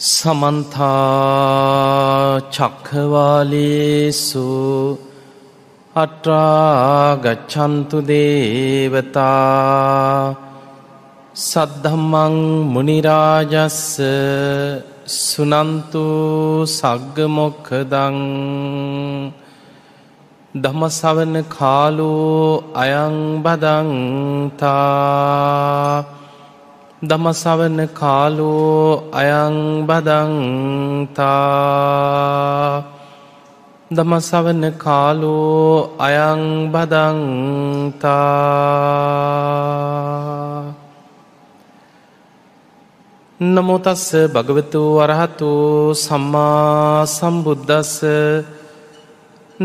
සමන්තා චක්කවාලේසු අට්‍රාගච්චන්තු දේවතා සද්ධම්මං මුනිරාජස්ස සුනන්තු සග්ගමොක්කදං දමසවන කාලෝ අයංබදංතා දමසවන කාලෝ අයංබදංතා දමසවන කාලෝ අයංබදංතා නමුතස්ස භගවතු වරහතු සම්මා සම්බුද්ධස්ස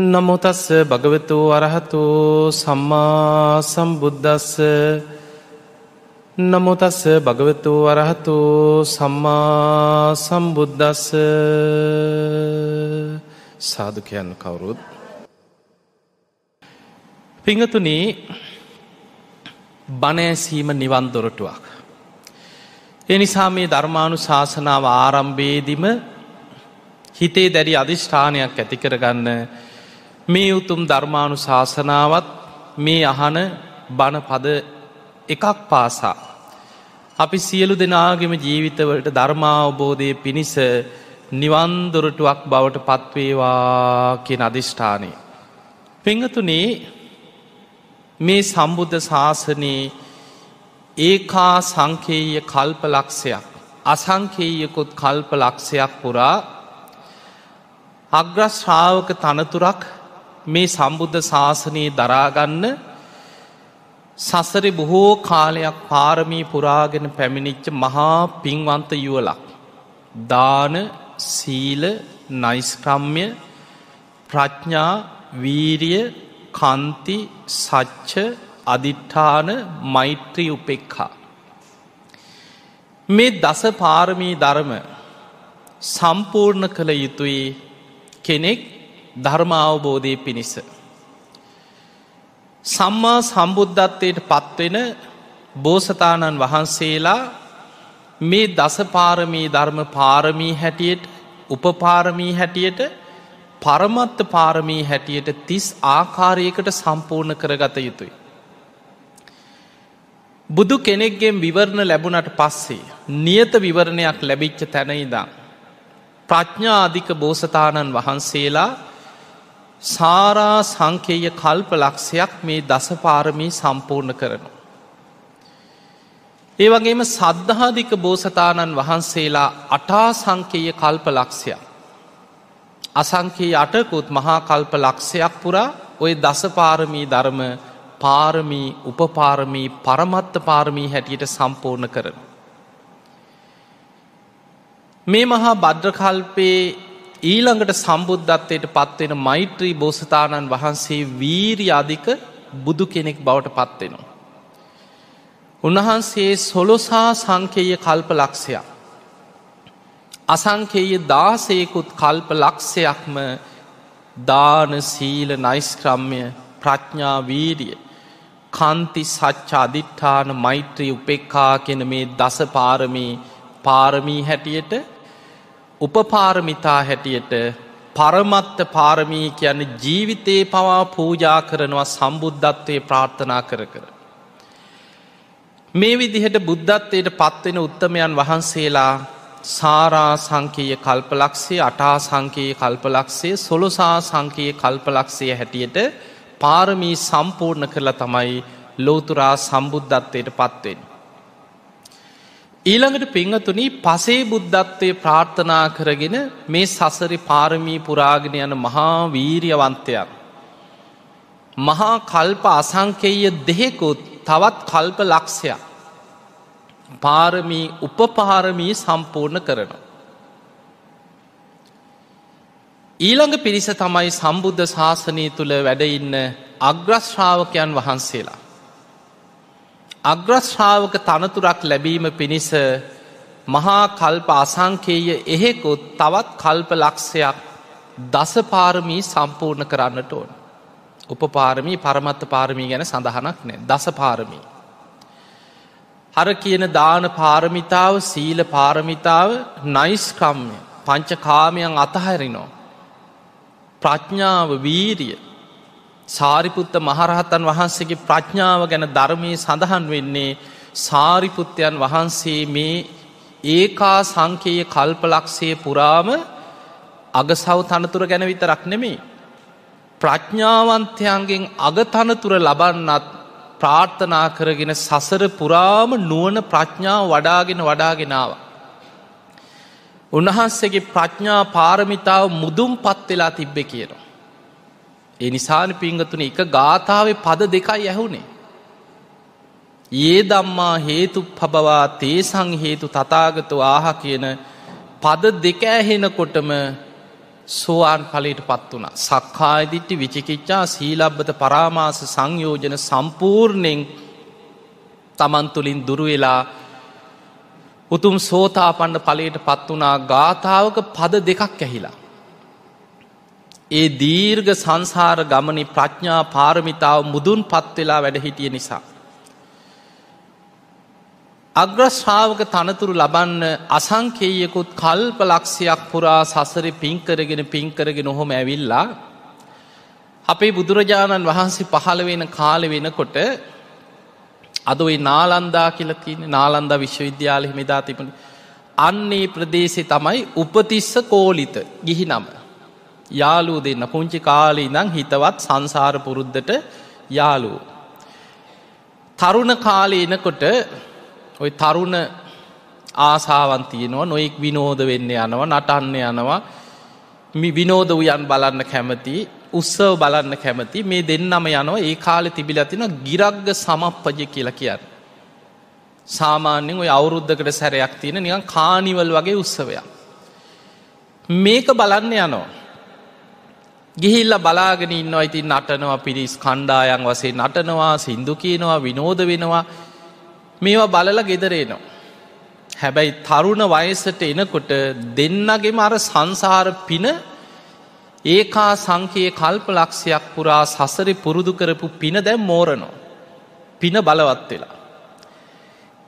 නමුතස්ස භගවතු වරහතු සම්මා සම්බුද්ධස්ස නමුතස්ස භගවතු වරහතු සම්මා සම්බුද්ධස්ස සාධකයන් කවුරුත් පිංහතුනී බණෑසීම නිවන් දොරටුවක්. එනිසා මේ ධර්මාණු ශාසනාව ආරම්භේදිම හිතේ දැරි අධිෂ්ඨානයක් ඇතිකරගන්න මේ උතුම් ධර්මාණු ශාසනාවත් මේ අහන බණ පද එකක් පාසා. අපි සියලු දෙනාගෙම ජීවිතවලට ධර්මාවබෝධය පිණිස නිවන්දොරටුවක් බවට පත්වේවා කියෙන අධිෂ්ඨානය. පෙංහතුනේ මේ සම්බුද්ධ ශාසනයේ ඒකා සංකේය කල්ප ලක්ෂයක් අසංකේයකුත් කල්ප ලක්ෂයක් පුරා අග්‍රශ්‍රාවක තනතුරක් මේ සම්බුද්ධ ශාසනයේ දරාගන්න සසරි බොහෝ කාලයක් පාරමී පුරාගෙන පැමිණිච්ච මහා පින්වන්ත යුවලක්. දාන සීල නයිස්ක්‍රම්ය ප්‍රඥා වීරිය කන්ති සච්ච අධිට්ඨාන මෛත්‍රී උපෙක්හා. මේ දස පාරමී ධර්ම සම්පූර්ණ කළ යුතුයි කෙනෙක් ධර්මාවබෝධය පිණිස. සම්මා සම්බුද්ධත්වයට පත්වෙන බෝසතාණන් වහන්සේලා මේ දසපාරමී ධර්ම පාරමී හැටියට උපපාරමී හැටියට පරමත්ත පාරමී හැටියට තිස් ආකාරයකට සම්පූර්ණ කරගත යුතුයි. බුදු කෙනෙක්ගෙන් විවරණ ලැබුණට පස්සේ නියත විවරණයක් ලැබිච්ච තැනයිදා. ප්‍රඥාධික බෝසතාණන් වහන්සේලා සාරා සංකේය කල්ප ලක්ෂයක් මේ දසපාරමී සම්පූර්ණ කරනු. ඒ වගේම සද්ධාධික බෝසතාණන් වහන්සේලා අටා සංකේය කල්ප ලක්ෂයක්. අසංකයේ අටකුත් මහා කල්ප ලක්ෂයක් පුරා ඔය දසපාරමී ධර්ම පාරමී උපපාරමී පරමත්ත පාරමී හැටියට සම්පූර්ණ කරන. මේ මහා බද්‍රකල්පයේ ඊළඟට සම්බුද්ධත්වයට පත්වෙන මෛත්‍රී බෝසතාණන් වහන්සේ වීරි අධික බුදු කෙනෙක් බවට පත්වෙනවා. උන්වහන්සේ සොලොසා සංකේය කල්ප ලක්ෂයක්. අසංකේය දාසයකුත් කල්ප ලක්ෂයක්ම දාන සීල නයිස්ක්‍රම්ය ප්‍රඥා වීරිය කන්ති සච්ච අධිට්ඨාන මෛත්‍රී උපෙක්කා කෙන මේ දස පාරමී පාරමී හැටියට උපපාරමිතා හැටියට පරමත්ත පාරමී කියන්න ජීවිතේ පවා පූජා කරනවා සම්බුද්ධත්වය ප්‍රාර්ථනා කර කර. මේ විදිහට බුද්ධත්වයට පත්වෙන උත්තමයන් වහන්සේලා සාරා සංකීය කල්පලක්ෂේ අටා සංකයේ කල්පලක්ෂේ සොලොසා සංකයේ කල්පලක්ෂය හැටියට පාරමී සම්පූර්ණ කරලා තමයි ලෝතුරා සම්බුද්ධත්වයට පත්වෙන්. ඊළඟට පිංහතුනි පසේ බුද්ධත්වය ප්‍රාර්ථනා කරගෙන මේ සසරි පාරමී පුරාගෙන යන මහා වීරියවන්තයක්. මහා කල්ප අසංකේය දෙහෙකුත් තවත් කල්ප ලක්ෂයක්. පාරමී උපපාරමී සම්පූර්ණ කරනවා. ඊළඟ පිරිස තමයි සම්බුද්ධ ශාසනය තුළ වැඩඉන්න අග්‍රශ්‍රාවකයන් වහන්සේලා. අග්‍රශ්‍රාවක තනතුරක් ලැබීම පිණිස මහා කල්ප අසංකේය එහෙකුත් තවත් කල්ප ලක්ෂයක් දසපාරමී සම්පූර්ණ කරන්නට ඕන. උපපාරමී පරමත්ත පාරමී ගැන සඳහනක් නෑ දසපාරමී. අර කියන දාන පාරමිතාව සීල පාරමිතාව නයිස්කම්ය පංච කාමයන් අතහැරිනෝ. ප්‍රඥාව වීරිය සාරිපුත්ත මහරහතන් වහන්සේගේ ප්‍රඥාව ගැන ධර්මය සඳහන් වෙන්නේ සාරිපුත්තයන් වහන්සේ මේ ඒකා සංකයේ කල්පලක්ෂය පුරාම අගසව් තනතුර ගැන විතරක් නෙමේ. ප්‍රඥාවන්තයන්ගෙන් අගතනතුර ලබන්නත් ප්‍රාර්ථනා කරගෙන සසර පුරාම නුවන ප්‍රඥාව වඩාගෙන වඩාගෙනාව. උන්වහන්සේගේ ප්‍රඥා පාරමිතාව මුදුම් පත් වෙලා තිබ්බ කියනවා. ඒ නිසාන පිංගතුන එක ගාථාව පද දෙකයි ඇහුනේ. ඒ දම්මා හේතු පබවා තේසං හේතු තතාගතු ආහ කියන පද දෙක ඇහෙනකොටම සෝවාන් පලට පත් වුණ සක්කායදිට්ටි විචිකිච්චා සීලබ්බත පරාමාස සංයෝජන සම්පූර්ණයෙන් තමන් තුළින් දුරුවෙලා උතුම් සෝතාපන්න පලට පත් වනා ගාථාවක පද දෙකක් ඇහිලා. ඒ දීර්ග සංසාර ගමනි ප්‍රඥා පාරමිතාව මුදුන් පත්වෙලා වැඩහිටිය නිසා. අග්‍රශ්‍රාවක තනතුරු ලබන්න අසංකේයකුත් කල්ප ලක්ෂයක් පුරා සසර පින්කරගෙන පින්කරගෙන ඔහොම ඇවිල්ලා අපේ බුදුරජාණන් වහන්සේ පහළ වෙන කාල වෙනකොට අද ඔයි නාලන්දා කියලතින නාලන්ද විශ්වවිද්‍යාල හිමිදා තිබුණ අන්නේ ප්‍රදේශෙ තමයි උපතිස්ස කෝලිත ගිහි නම යාලූ දෙන්න පුංචි කාලී ඉඳං හිතවත් සංසාර පුරුද්ධට යාලූ. තරුණ කාලේ එනකොට ඔය තරුණ ආසාවන්තියනවා නොෙක් විනෝද වෙන්න යනවා නටන්න යනවා මි විනෝද වයන් බලන්න කැමති උත්සව බලන්න කැමති මේ දෙන්නම යනවා ඒ කාලෙ තිබිල තින ගිරක්ග සමප්පජ කියලා කියන්න. සාමාන්‍යෙන් ඔය අවුරුද්ධකට සැරයක් තියෙන නිකන් කානිවල් වගේ උත්සවයක්. මේක බලන්න යනවා. ගිහිල්ල බලාගෙන ඉන්නවා ඉතින් නටනවා පිරිස් කණ්ඩායන් වසේ නටනවා සින්දු කියනවා විනෝද වෙනවා මේවා බලල ගෙදරේනවා. හැබැයි තරුණ වයසට එනකොට දෙන්නගෙම අර සංසාර පින ඒකා සංකයේ කල්ප ලක්ෂයක් පුරා සසරි පුරුදු කරපු පින දැම් මෝරනෝ. පින බලවත් වෙලා.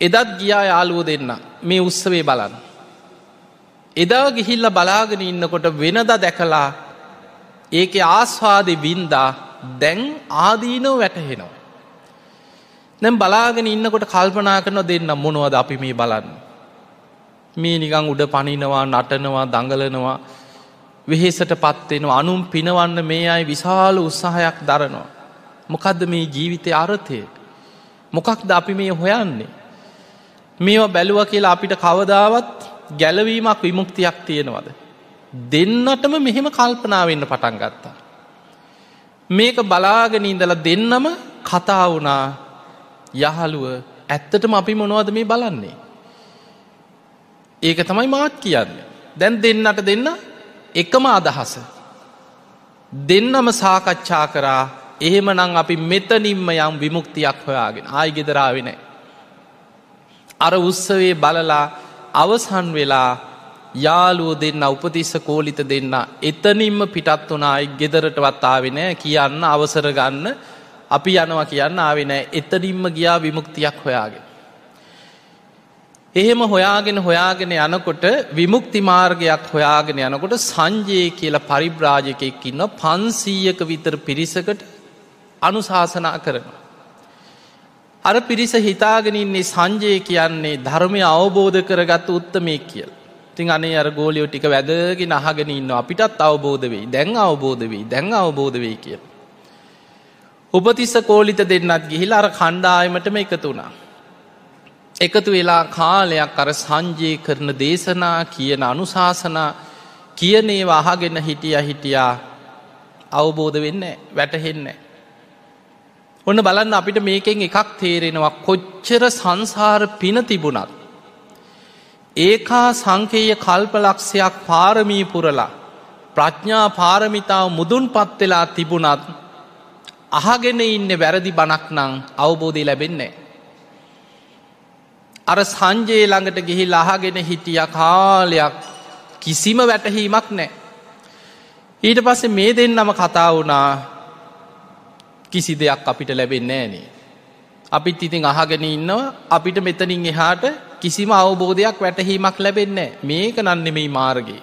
එදත් ගියා යාලුව දෙන්න මේ උත්සවේ බලන්න. එදා ගිහිල්ල බලාගෙන ඉන්නකොට වෙනද දැකලා ඒක ආස්වාදය වින්දා දැන් ආදීනෝ වැටහෙනවා. නැම් බලාගෙන ඉන්නකොට කල්පනා කරන දෙන්න මොනවද අපි මේ බලන්න. මේ නිකං උඩ පනිනවා නටනවා දඟලනවා වෙහෙසට පත්වෙනවා අනුම් පිනවන්න මේ අයි විශාල උත්සාහයක් දරනවා. මොකදද මේ ජීවිතය අරතය. මොකක්ද අපි මේ හොයන්නේ. මේවා බැලුව කියලා අපිට කවදාවත් ගැලවීමක් විමුක්තියක් තියෙනවද. දෙන්නටම මෙහෙම කල්පනාවෙන්න පටන් ගත්තා. මේක බලාගෙන ඉඳලා දෙන්නම කතා වුණා යහළුව ඇත්තටම අපි මොනවද මේ බලන්නේ. ඒක තමයි මාත් කියන්නේ. දැන් දෙන්නට දෙන්න එකම අදහස. දෙන්නම සාකච්ඡා කරා එහෙම නං අපි මෙතනින්ම යම් විමුක්තියක් හොයාගෙන ආයි ගෙදරාවෙනෑ. අර උත්සවේ බලලා අවසන් වෙලා යාලුව දෙන්න උපතිස්ස කෝලිත දෙන්න එතනින්ම පිටත් වනායි ගෙදරටවත් ආවෙනෑ කියන්න අවසර ගන්න අපි යනවා කියන්න ආවෙනෑ එතනින්ම ගියා විමුක්තියක් හොයාගෙන. එහෙම හොයාගෙන හොයාගෙන යනකොට විමුක්ති මාර්ගයක් හොයාගෙන යනකොට සංජයේ කියලා පරිබ්‍රාජකයෙක් ඉන්න පන්සීයක විතර පිරිසකට අනුශාසනා කරනවා. අර පිරිස හිතාගෙනන්නේ සංජය කියන්නේ ධර්මය අවබෝධ කරගත්ත උත්තමය කියල්. තින් අනේ අර ගෝලියෝ ටික වැදගෙන අහගෙන ඉන්න අපිටත් අවබෝධ වෙයි දැන් අවබෝධ වෙයි දැන් අවබෝධ වෙයි කියල. උපතිස්ස කෝලිත දෙන්නත් ගිහිල අර කණ්ඩායමටම එකතු වුණා. එකතු වෙලා කාලයක් අර සංජය කරන දේශනා කියන අනුශාසනා කියනේ වහගෙන හිටිය හිටියා අවබෝධ වෙන්න වැටහෙන්න. ඔන්න බලන්න අපිට මේකෙන් එකක් තේරෙනවා කොච්චර සංසාර පින තිබුණත්. ඒකා සංකේය කල්පලක්ෂයක් පාරමී පුරලා ප්‍රඥා පාරමිතාව මුදුන් පත්වෙලා තිබුණත් අහගෙන ඉන්න වැරදි බණක් නං අවබෝධය ලැබෙන්නේ. අර සංජයේ ළඟට ගිහි ලහගෙන හිටිය කාලයක් කිසිම වැටහීමක් නෑ. ඊට පස්සේ මේ දෙන්නම කතා වුණා කිසි දෙයක් අපිට ලැබෙන්නේ ෑනේ. අපිත් ඉතින් අහගෙන ඉන්නවා අපිට මෙතනින් එහාට කිසිම අවබෝධයක් වැටහීමක් ලැබෙන්නේ මේක නන්නෙමයි මාර්ගයේ.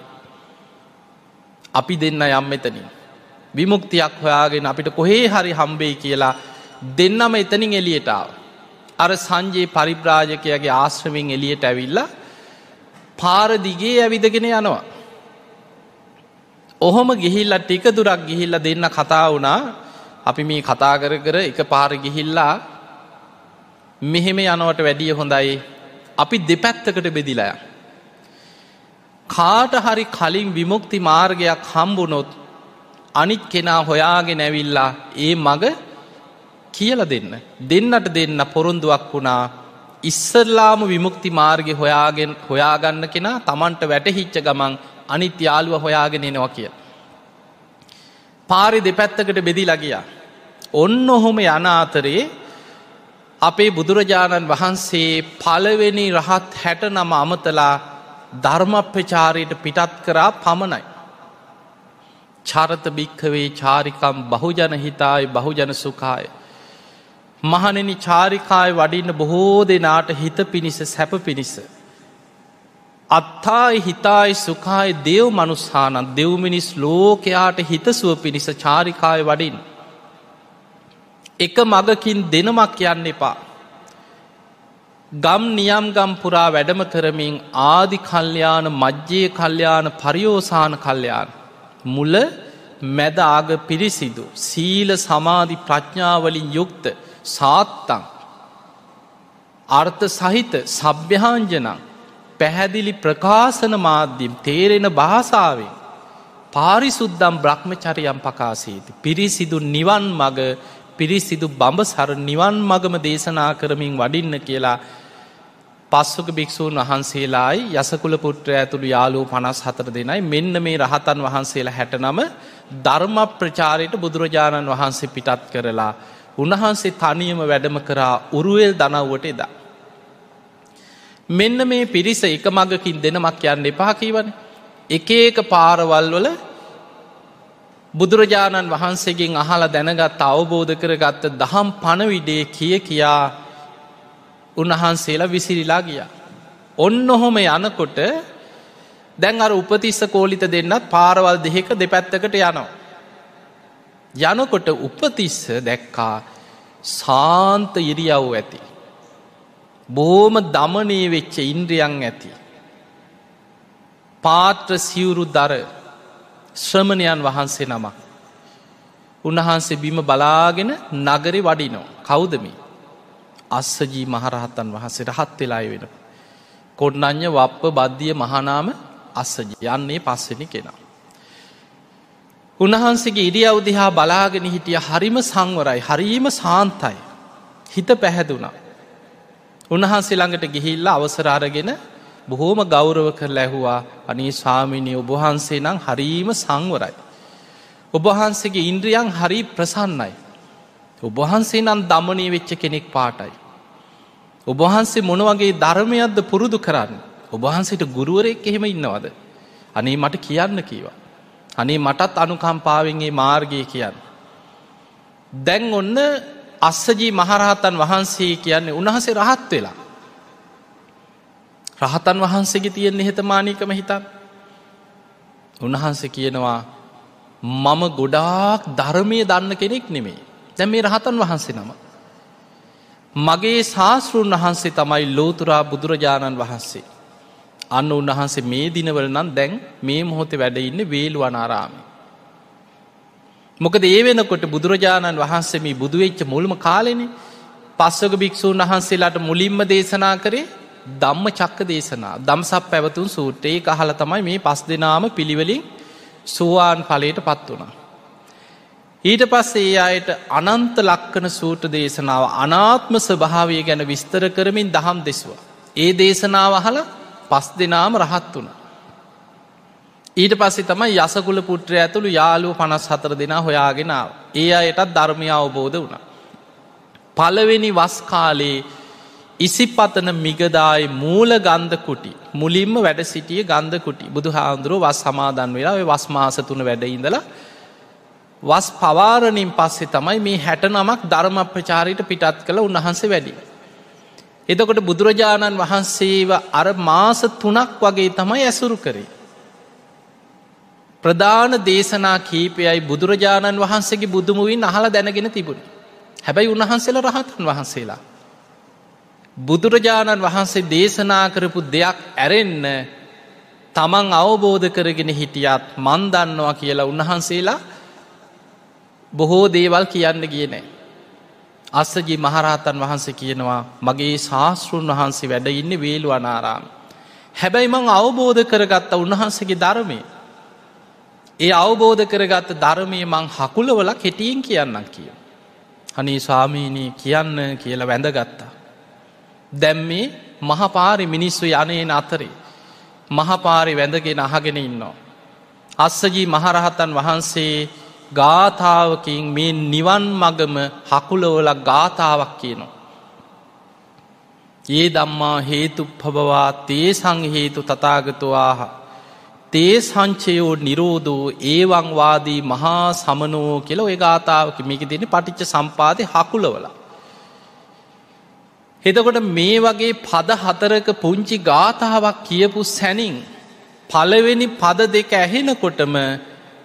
අපි දෙන්න යම් මෙතනින්. විමුක්තියක් හොයාගෙන අපිට කොහේ හරි හම්බේ කියලා දෙන්නම එතනින් එලියටාව. අර සංජයේ පරිබ්‍රාජකයගේ ආශ්‍රමින් එලියට ඇවිල්ල පාරදිගේ ඇවිදගෙන යනවා. ඔහොම ගිහිල්ල ටික දුරක් ගිහිල්ල දෙන්න කතා වුණා අපි මේ කතා කර කර එක පාර ගිහිල්ලා මෙහෙම යනවට වැඩිය හොඳයි අපි දෙපැත්තකට බෙදිලය. කාට හරි කලින් විමුක්ති මාර්ගයක් හම්බුනොත් අනිත් කෙනා හොයාගෙන ඇවිල්ලා ඒ මග කියල දෙන්න. දෙන්නට දෙන්න පොරොන්දුවක් වුණා ඉස්සරලාම විමුක්ති මාර්ග හොයාගෙන් හොයාගන්න කෙනා තමන්ට වැටහිච්ච ගමන් අනිත් යාළුව හොයාගෙන එනවා කිය. පාරි දෙපැත්තකට බෙදි ලගියා. ඔන්න ඔහොම යන අතරේ අපේ බුදුරජාණන් වහන්සේ පළවෙනි රහත් හැට නම අමතලා ධර්මප්‍රචාරයට පිටත් කරා පමණයි. චරත භික්කවේ චාරිකම් බහුජන හිතායි බහුජන සුකාය. මහනෙනි චාරිකාය වඩින්න බොහෝ දෙනාට හිත පිණිස සැප පිණිස. අත්තායි හිතායි සුකායි දෙව් මනුස්හානන් දෙව්මිනිස් ලෝකයාට හිතසුව පිණිස චාරිකාය වඩින්. එක මගකින් දෙනමක් යන්න එපා. ගම් නියම් ගම් පුරා වැඩම කරමින් ආදි කල්්‍යයාන මජ්්‍යය කල්්‍යයාන පරියෝසාන කල්්‍යයාන. මුල මැද ආග පිරිසිදු සීල සමාධි ප්‍රඥාවලින් යුක්ත සාත්තං අර්ථ සහිත සභ්‍යහාංජනං පැහැදිලි ප්‍රකාශන මාධ්‍යම් තේරෙන භාසාාවෙන් පාරිසුද්දම් බ්‍රහ්මචරියම් පකාසීති පිරිසිදු නිවන් මග පිරිසිදු බඹ සර නිවන් මගම දේශනා කරමින් වඩින්න කියලා පස්සක භික්‍ෂූන් වහන්සේලායි යසකුල පුට්‍ර ඇතුළු යාලූ පනස් හතර දෙනයි මෙන්න මේ රහතන් වහන්සේලා හැටනම ධර්ම ප්‍රචාරයට බුදුරජාණන් වහන්සේ පිටත් කරලා උන්වහන්සේ තනියම වැඩම කරා උරුවල් දනව්වට එදා. මෙන්න මේ පිරිස එක මගකින් දෙනමක් යන්න එපා කීවන එක ඒක පාරවල් වල බුදුරජාණන් වහන්සේගෙන් අහලා දැනගත් අවබෝධ කරගත්ත දහම් පණවිඩේ කිය කියා උන්වහන්සේලා විසිරිලා ගිය. ඔන්න ඔහොම යනකොට දැන් අර උපතිස්ස කෝලිත දෙන්නත් පාරවල් දෙහෙක දෙපැත්තකට යනවා. යනකොට උපතිස්ස දැක්කා සාන්ත ඉරියව් ඇති. බෝම දමනය වෙච්ච ඉන්ද්‍රියන් ඇති. පාත්‍ර සිවුරු දර ශ්‍රමණයන් වහන්සේ නමක්. උන්වහන්සේ බිම බලාගෙන නගරි වඩිනෝ කෞදමි. අස්සජී මහරහත්තන් වහන්සේ රහත් වෙලායි වෙන. කොඩ්නං්ඥ වප්ප බද්ධිය මහනාම අස්සජ යන්නේ පස්සෙන කෙනා. උන්වහන්සේගේ ඉරියව් දිහා බලාගෙන හිටිය හරිම සංවරයි හරීම සාන්තයි. හිත පැහැදුනා. උන්වහන්සේ ළඟට ගිහිල්ල අවසරාරගෙන බොහෝම ගෞරව කර ලැහුවා අනී ස්වාමිනය ඔබහන්සේ නම් හරීම සංවරයි. ඔබහන්සේගේ ඉන්ද්‍රියන් හරි ප්‍රසන්නයි. ඔබහන්සේ නම් දමනය වෙච්ච කෙනෙක් පාටයි. ඔබහන්සේ මොනවගේ ධර්මයක්ද පුරුදු කරන්න. ඔබහන්සේට ගුරුවරෙක් එහෙම ඉන්නවද. අනේ මට කියන්න කීවා. අනේ මටත් අනුකම්පාවෙන්ගේ මාර්ගය කියන්න. දැන් ඔන්න අස්සජී මහරහතන් වහන්සේ කියන්නේ උන්වහසේ රහත් වෙලා. රහතන් වහන්සේගේ තියෙන එහෙතමානීකම හිතන්. උන්වහන්සේ කියනවා මම ගොඩාක් ධර්මය දන්න කෙනෙක් නෙමේ. දැ මේ රහතන් වහන්සේ නම. මගේ ශාස්තෘන් වහන්සේ තමයි ලෝතුරා බුදුරජාණන් වහන්සේ. අන්න උන්වහන්සේ මේ දිනවල නම් දැන් මේ මොහොතේ වැඩඉන්න වේලු අනාරාමි. මොකද ඒ වෙනකොට බුදුරජාණන් වහන්සේ මේ බුදුවෙච්ච මුල්ම කාලෙන පස්සක භික්‍ෂූන් වහන්සේලාට මුලින්ම දේශනා කරේ දම්ම චක්ක දේශනා දම්සක් පැවතුන් සූට්‍රයේ අහල තමයි මේ පස් දෙනාම පිළිවලින් සුවාන් පලයට පත් වුණා. ඊට පස්සේ ඒ අයට අනන්ත ලක්කන සූට දේශනාව අනාත්ම ස්වභාවය ගැන විස්තර කරමින් දහම් දෙසවා. ඒ දේශනාව හලා පස් දෙනාම රහත් වුණ. ඊට පස්සේ තමයි යසකුල පුට්‍රය ඇතුළු යාලුව පනස් හතර දෙනා හොයාගෙනාව. ඒ අයටත් ධර්මය අවබෝධ වුණ. පළවෙනි වස්කාලේ ඉසිපතන මිගදායි මූල ගන්ධ කුටි මුලින්ම වැඩ සිටිය ගන්ධ කුටි බුදු හාන්දුරුව වස් සමාදන් වෙලා වස් මාස තුන වැඩඉඳලා වස් පවාරණින් පස්සේ තමයි මේ හැට නමක් ධර්ම ප්‍රචාරයට පිටත් කළ උන්වහන්සේ වැඩි. එතකොට බුදුරජාණන් වහන්සේව අර මාස තුනක් වගේ තමයි ඇසුරු කරේ. ප්‍රධාන දේශනා කීපයයි බුදුරජාණන් වහන්සේගේ බුදුමුවින් අහලා දැනගෙන තිබුණ. හැබැයි උන්වහන්සේලා රහතන් වහන්සේලා. බුදුරජාණන් වහන්සේ දේශනා කරපු දෙයක් ඇරෙන්න තමන් අවබෝධ කරගෙන හිටියත් මන්දන්නවා කියලා උන්වහන්සේලා බොහෝ දේවල් කියන්න ගිය නෑ. අස්සජී මහරහතන් වහන්සේ කියනවා මගේ ශාස්තෘන් වහන්සේ වැඩ ඉන්න වේලු අනාරාම. හැබැයි මං අවබෝධ කරගත්ත උන්වහන්සගේ ධර්මය. ඒ අවබෝධ කරගත්ත ධර්මය මං හකුලවල කෙටියෙන් කියන්නම් කිය. හනී ස්වාමීනී කියන්න කියලා වැඳගත්තා. දැම්මේ මහපාරි මිනිස්සු යනයෙන් අතරේ. මහපාරි වැඳගෙන අහගෙන ඉන්නවා. අස්සජී මහරහතන් වහන්සේ ගාථාවකින් මේ නිවන් මගම හකුලවල ගාථාවක් කියනවා. ඒ දම්මා හේතු පබවා තේ සංහේතු තතාගතුවාහ. තේ සංචයෝ නිරෝධෝ ඒවංවාදී මහා සමනෝ කියල ඔය ගාථාවක මේක දෙන පටිච්ච සම්පාදය හකුලවලා. එතකොට මේ වගේ පද හතරක පුංචි ගාථාවක් කියපු සැනින් පලවෙනි පද දෙක ඇහෙනකොටම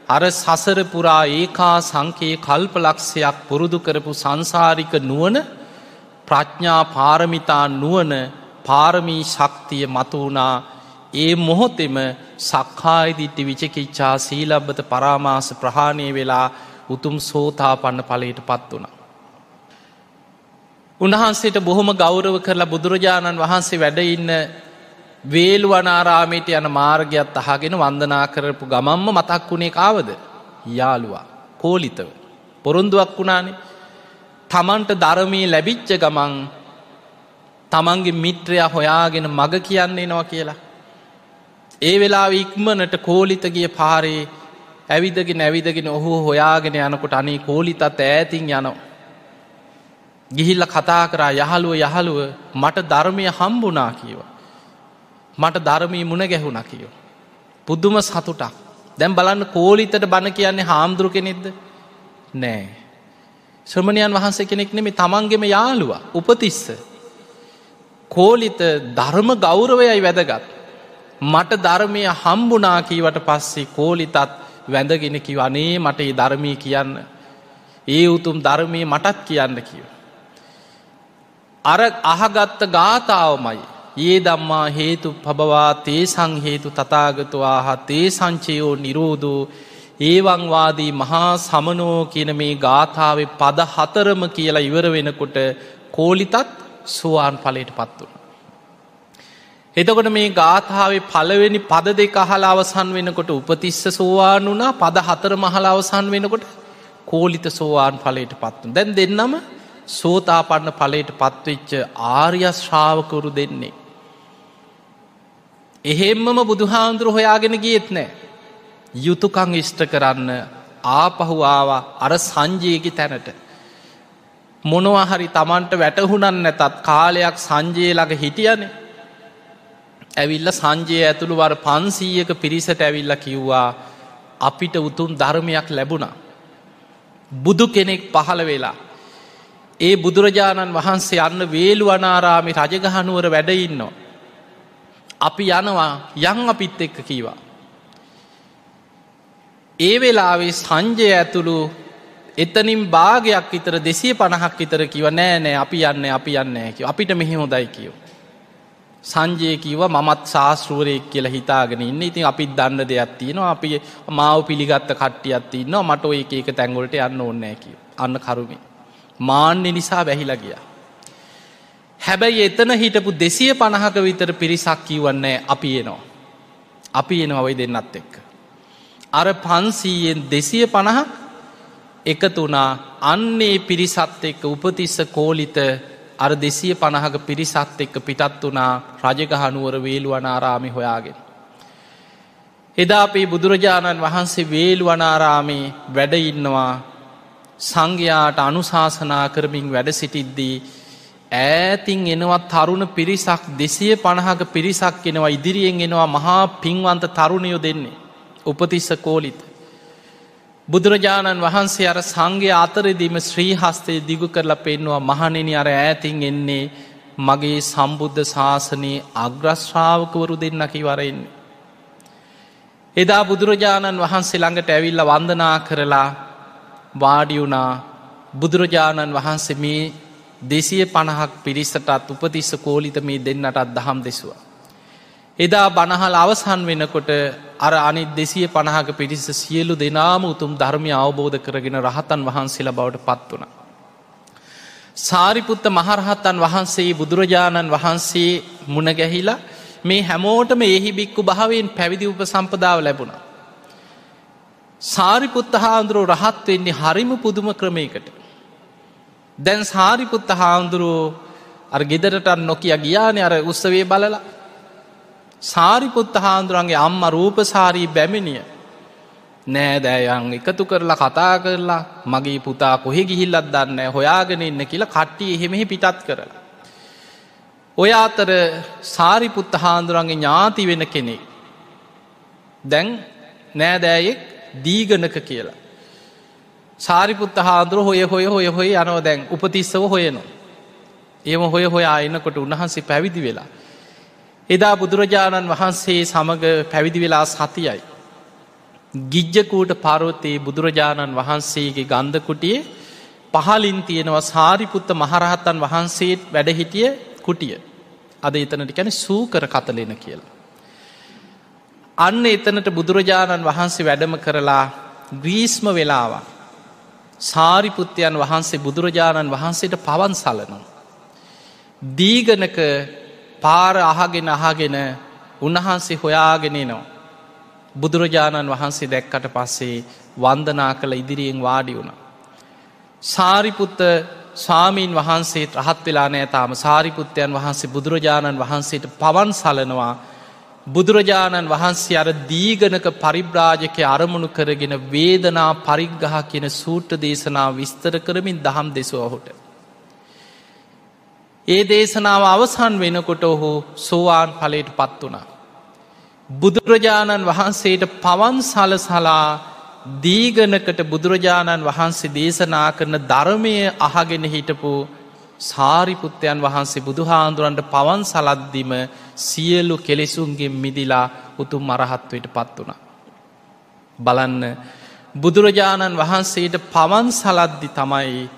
අර සසර පුරා ඒකා සංකයේ කල්පලක්ෂයක් පුරුදු කරපු සංසාරික නුවන ප්‍රඥා පාරමිතා නුවන පාරමී ශක්තිය මතුවනා ඒ මොහොතෙම සක්කායිදිට්ටි විචකිච්චා සීලබ්බත පරාමාස ප්‍රහාණය වෙලා උතුම් සෝතා පන්න පලට පත් වනා. උන්වහන්සේට බොහොම ගෞරව කරලා බුදුරජාණන් වහන්සේ වැඩඉන්න වේල්ුවනාරාමයට යන මාර්ගයත් අහගෙන වන්දනා කරපු ගමම්ම මතක් වුණේ කාවද යාළුවා කෝලිතව පොරොන්දුවක් වුණානේ තමන්ට ධරමී ලැබිච්ච ගමන් තමන්ගේ මිත්‍රයා හොයාගෙන මග කියන්නේ නවා කියලා. ඒ වෙලා ඉක්මනට කෝලිතගිය පාරේ ඇවිදගෙන ඇවිදගෙන ඔහු හොයාගෙන යනකොට අනේ කෝලිතත් ඈතින් යනවා. ගිහිල්ල කතා කරා යහළුව යහළුව මට ධර්මය හම්බුනා කියව. මට ධර්මී මුණ ගැහුණ කියෝ. පුද්දුම සතුටක් දැම් බලන්න කෝලිතට බණ කියන්නේ හාමුදුරු කෙනෙක්ද නෑ. ශ්‍රමණයන් වහන්සේ කෙනෙක් නෙමේ තමන්ගෙම යාළුව උපතිස්ස. කෝලිත ධර්ම ගෞරවයයි වැදගත්. මට ධර්මය හම්බුනා කීවට පස්සේ කෝලිතත් වැඳගෙන කිව අනේ මට ඒ ධර්මී කියන්න. ඒ උතුම් ධර්මය මටත් කියන්න කියව. අර අහගත්ත ගාථාවමයි. ඒ දම්මා හේතු පබවා තේ සංහේතු තතාගතුවා හත් ඒ සංචයෝ නිරෝධූ ඒවංවාදී මහා සමනෝ කියන මේ ගාථාව පද හතරම කියලා ඉවර වෙනකොට කෝලිතත් සුවාන් පලට පත් වුණ. එතකොට මේ ගාථාවේ පලවෙනි පද දෙක අහලා අවසන් වෙනකොට උපතිස්ස සෝවාන් වනා පද හතර මහල අවසන් වෙනකොට කෝලිත සෝවාන් පලට පත්වන දැන් දෙන්නම සෝතාපන්න පලට පත්වෙච්ච ආර්යස් ශ්‍රාවකරු දෙන්නේ. එහෙම්මම බුදුහාන්දුරු හොයාගෙන ගියත් නෑ. යුතුකං ඉෂ්ට කරන්න ආපහු ආවා අර සංජයකි තැනට. මොනවහරි තමන්ට වැටහුණන් නැතත් කාලයක් සංජය ළඟ හිටියන. ඇවිල්ල සංජය ඇතුළු වර පන්සීයක පිරිසට ඇවිල්ල කිව්වා අපිට උතුම් ධර්මයක් ලැබුණා. බුදු කෙනෙක් පහළ වෙලා. ඒ බුදුරජාණන් වහන්සේ යන්න වේලු අනාරාමි රජගහනුවර වැඩඉන්නවා. අපි යනවා යං අපිත් එක්ක කීවා. ඒ වෙලාවේ සංජය ඇතුළු එතනින් භාගයක් විතර දෙසිය පණහක් විතර කිව නෑ නෑ අපි යන්න අපි යන්න කිව අපිට මෙහි හොදයි කියව. සංජය කිව මත් ශාස්ෘුවරයෙක් කියලා හිතාගෙන ඉන්න ඉතින් අපිත් දන්න දෙයක් තියෙනවා අපි මාව පිළිගත්ත කට්ටියත් ඉන්නවා මට ඔය එක තැන්ගොලට යන්න ඕන්නෑ කිව අන්න කරුමි. මාන්‍ය නිසා වැහිලා ගියා. හැබැයි එතන හිටපු දෙසිය පණහක විතර පිරිසක් කිවන්නේ අපි එනවා. අපි එනවා ඔයි දෙන්නත් එක්ක. අර පන්සීයෙන් දෙසිය පණහක් එකතුනා අන්නේ පිරිසත් එක්ක උපතිස්ස කෝලිත අර දෙසිය පණහක පිරිසත් එක්ක පිටත් වනා රජගහනුවර වේළුවනාරාමි හොයාගෙන. එදා අපේ බුදුරජාණන් වහන්සේ වේළුවනාරාමේ වැඩඉන්නවා සංඝයාට අනුශාසනා කරමින් වැඩ සිටිද්දී ඈතින් එනවත් තරුණ පිරිසක් දෙසිය පණහක පිරිසක් එනවා ඉදිරියෙන් එනවා මහා පින්වන්ත තරුණයෝ දෙන්නේ. උපතිස්ස කෝලිත. බුදුරජාණන් වහන්සේ අර සංගේ අතරදිම ශ්‍රී හස්තය දිගු කරලා පෙන්නවා මහනෙන අර ඇතින් එන්නේ මගේ සම්බුද්ධ ශාසනයේ අග්‍රශ්‍රාවකවරු දෙන්න කිවරෙන්නේ. එදා බුදුරජාණන් වහන්සේ ළඟට ඇවිල්ල වන්දනා කරලා වාඩියුනා බුදුරජාණන් වහන්සේ මේ දෙසිය පණහක් පිරිසටත් උපතිස්ස කෝලිත මේ දෙන්නටත් දහම් දෙසවා. එදා බණහල් අවසන් වෙනකොට අර අනි දෙසිය පණහක පිරිස සියලු දෙනාම උතුම් ධර්මය අවබෝධ කරගෙන රහතන් වහන්සේලා බවට පත් වන. සාරිපුත්ත මහරහත්තන් වහන්සේ බුදුරජාණන් වහන්සේ මුණගැහිලා මේ හැමෝටම එහි බික්කු භාවයෙන් පැවිදි උප සම්පදාව ලැබුණ. සාරිපුත්ත හාන්දුරුව රහත් වෙන්නේ හරිම පුදුම ක්‍රමයකට. දැන් සාරිපුත්ත හාන්දුරුවෝ අර ගෙදරට නොකිය ගියාන අර උත්සවේ බලලා සාරිපුත්ත හාන්දුරන්ගේ අම්ම රූපසාරී බැමිණිය නෑදෑයන් එකතු කරලා කතා කරලා මගේ පුතා කොහෙ ගිහිල්ලත් දන්න හොයාගෙන ඉන්න කියලා කට්ටි එහෙමෙහි පිටත් කරලා. ඔය අතර සාරිපුත්ත හාන්දුරන්ගේ ඥාති වෙන කෙනෙ. දැන් නෑදෑයෙක් දීගනක කියලා. සාරිපුත්ත හාන්දුර හොය හොය හොය හොය යනව දැන් උපතිස්සව හොයනවා. ඒම හොය හොයා එන්නකොට උන්වහන්සේ පැවිදි වෙලා. එදා බුදුරජාණන් වහන්සේ සමඟ පැවිදි වෙලා සතියයි. ගිජ්ජකූට පරවතයේ බුදුරජාණන් වහන්සේගේ ගන්ධකුටියේ පහලින් තියෙනවා සාරිපුත්ත මහරහත්තන් වහන්සේත් වැඩහිටිය කුටිය. අද එතනට කැන සූකර කතලෙන කියලා. අන්න එතනට බුදුරජාණන් වහන්සේ වැඩම කරලා ග්‍රීස්ම වෙලාවා. සාරිපුත්්‍යයන් වහන්සේ බුදුරජාණන් වහන්සේට පවන් සලනවා. දීගනක පාර අහගෙන අහගෙන උන්වහන්සේ හොයාගෙනනවා. බුදුරජාණන් වහන්සේ දැක්කට පස්සේ වන්දනා කළ ඉදිරියෙන් වාඩි වුණ. සාරිපුත්ත ස්වාමීන් වහන්සේ රහත් වෙලා නෑ තාම සාරිපුත්තයන් වහන්සේ බුදුරජාණන් වහන්සේට පවන් සලනවා බුදුරජාණන් වහන්සේ අර දීගනක පරිබ්‍රාජකය අරමුණු කරගෙන වේදනා පරිග්ගහ කියන සූට්‍ර දේශනා විස්තර කරමින් දහම් දෙසුවහොට. ඒ දේශනාව අවසන් වෙනකොට ඔහු සෝවාන් පලට පත් වනා. බුදුරජාණන් වහන්සේට පවන් සලසලා දීගනකට බුදුරජාණන් වහන්සේ දේශනා කරන ධර්මය අහගෙන හිටපු සාරිපුත්තයන් වහන්සේ බුදුහාන්දුරන්ට පවන් සලද්දිම සියලු කෙලෙසුන්ගේ මිදිලා උතුම් මරහත්වයට පත් වුණ. බලන්න බුදුරජාණන් වහන්සේට පවන් සලද්දි තමයි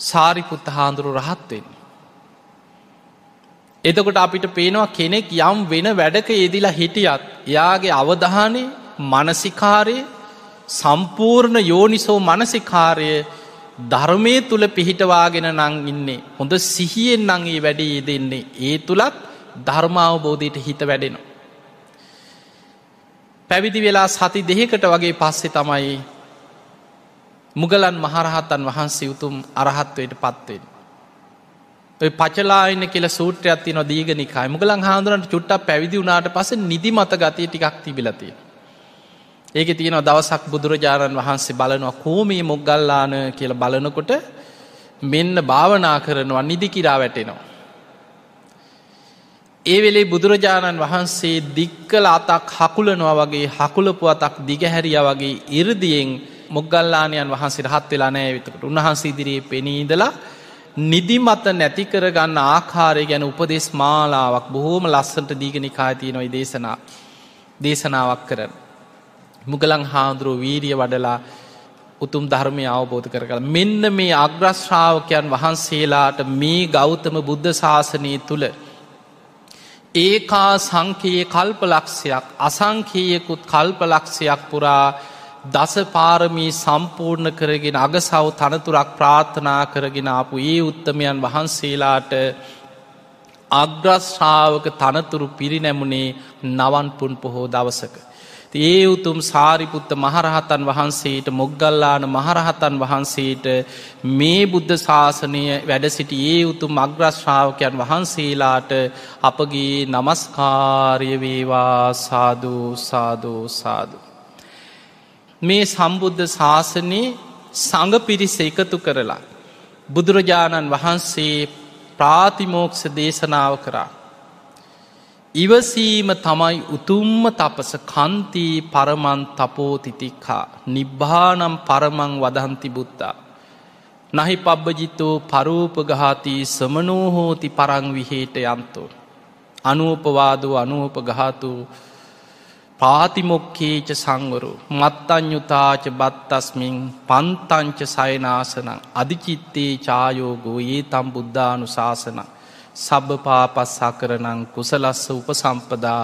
සාරිපුත්ත හාන්දුරු රහත්වෙන්. එතකොට අපිට පේනවා කෙනෙක් යම් වෙන වැඩක යෙදිලා හිටියත් එයාගේ අවධානය මනසිකාරය සම්පූර්ණ යෝනිසෝ මනසිකාරය ධර්මය තුළ පිහිටවාගෙන නං ඉන්නේ හොඳ සිහියෙන් නංගේ වැඩේ දෙන්නේ ඒ තුළත් ධර්මාවබෝධයට හිත වැඩෙනවා. පැවිදි වෙලා සති දෙහකට වගේ පස්සෙ තමයි මුගලන් මහරහතන් වහන්සේ උතුම් අරහත්වයට පත්වෙන්. පචලායන කියල සූට්‍රයක්ති නො දීගනිකයි මුගලන් හාදුරන්ට චුට්ටක් පැවිදි වුණට පස නිදි මත ගතිය ටිකක් තිබිලතිය. ඒක තියෙනවා දවසක් බුදුරජාණන් වහන්සේ බලනවා කෝමී මොග්ගල්ලාන කියල බලනකොට මෙන්න භාවනා කරනවා නිදිකිරා වැටෙනවා. ඒ වෙලේ බුදුරජාණන් වහන්සේ දික්කල අතක් හකුලනවා වගේ හකුලපු අතක් දිගහැරිය වගේ ඉරදියෙන් මොගල්ලානයන් වහන්සේ රහත් වෙලා නෑ විතකට උන්වහන්සේ ඉදිරියේ පෙනීදලා නිදිමත නැති කරගන්න ආකාරය ගැන උපදෙස් මාලාවක් බොහෝම ලස්සට දීගනිකාතිය නොයි දේශනා දේශනාවක් කරන. මුගලං හාන්දුරුව වීරිය වඩලා උතුම් ධර්මය අවබෝධ කර කළ මෙන්න මේ අග්‍රශ්‍රාවකයන් වහන්සේලාට මේ ගෞතම බුද්ධ ශාසනය තුළ ඒකා සංකයේ කල්පලක්ෂයක් අසංකයකුත් කල්පලක්ෂයක් පුරා දසපාරමී සම්පූර්ණ කරගෙන අගසව් තනතුරක් ප්‍රාර්ථනා කරගෙන ආපු ඒ උත්තමයන් වහන්සේලාට අග්‍රශ්‍රාවක තනතුරු පිරිනැමුණේ නවන්පුන් පොහෝ දවසක. ඒ උතුම් සාරිපුත්ත මහරහතන් වහන්සේට මොග්ගල්ලාන මහරහතන් වහන්සේට මේ බුද්ධ ශාසනය වැඩ සිටි ඒ උතුම් අග්‍රශ්‍රාවකයන් වහන්සේලාට අපගේ නමස්කාරය වේවා සාධූ සාධූ සාධූ. මේ සම්බුද්ධ ශාසනයේ සඟ පිරිස එකතු කරලා. බුදුරජාණන් වහන්සේ ප්‍රාතිමෝක්ෂ දේශනාව කරා. ඉවසීම තමයි උතුම්ම තපස. කන්තිී පරමන් තපෝතිතික්හා නිබ්භානම් පරමං වදහන්ති බුද්ධා. නහි පබ්බජිතෝ පරූපගහාතිී සමනෝහෝති පරං විහේට යන්තෝ. අනුවපවාදෝ අනුවප ගහතු පාතිමොක්කේච සංවරු. මත්තඥුතාච බත්තස්මින් පන්තංච සයනාසනං. අධිචිත්තේ චායෝගෝ ඒ තම් බුද්ධානු ශාසනං සබ්භ පාපස්සා කරනං කුසලස්ස උපසම්පදා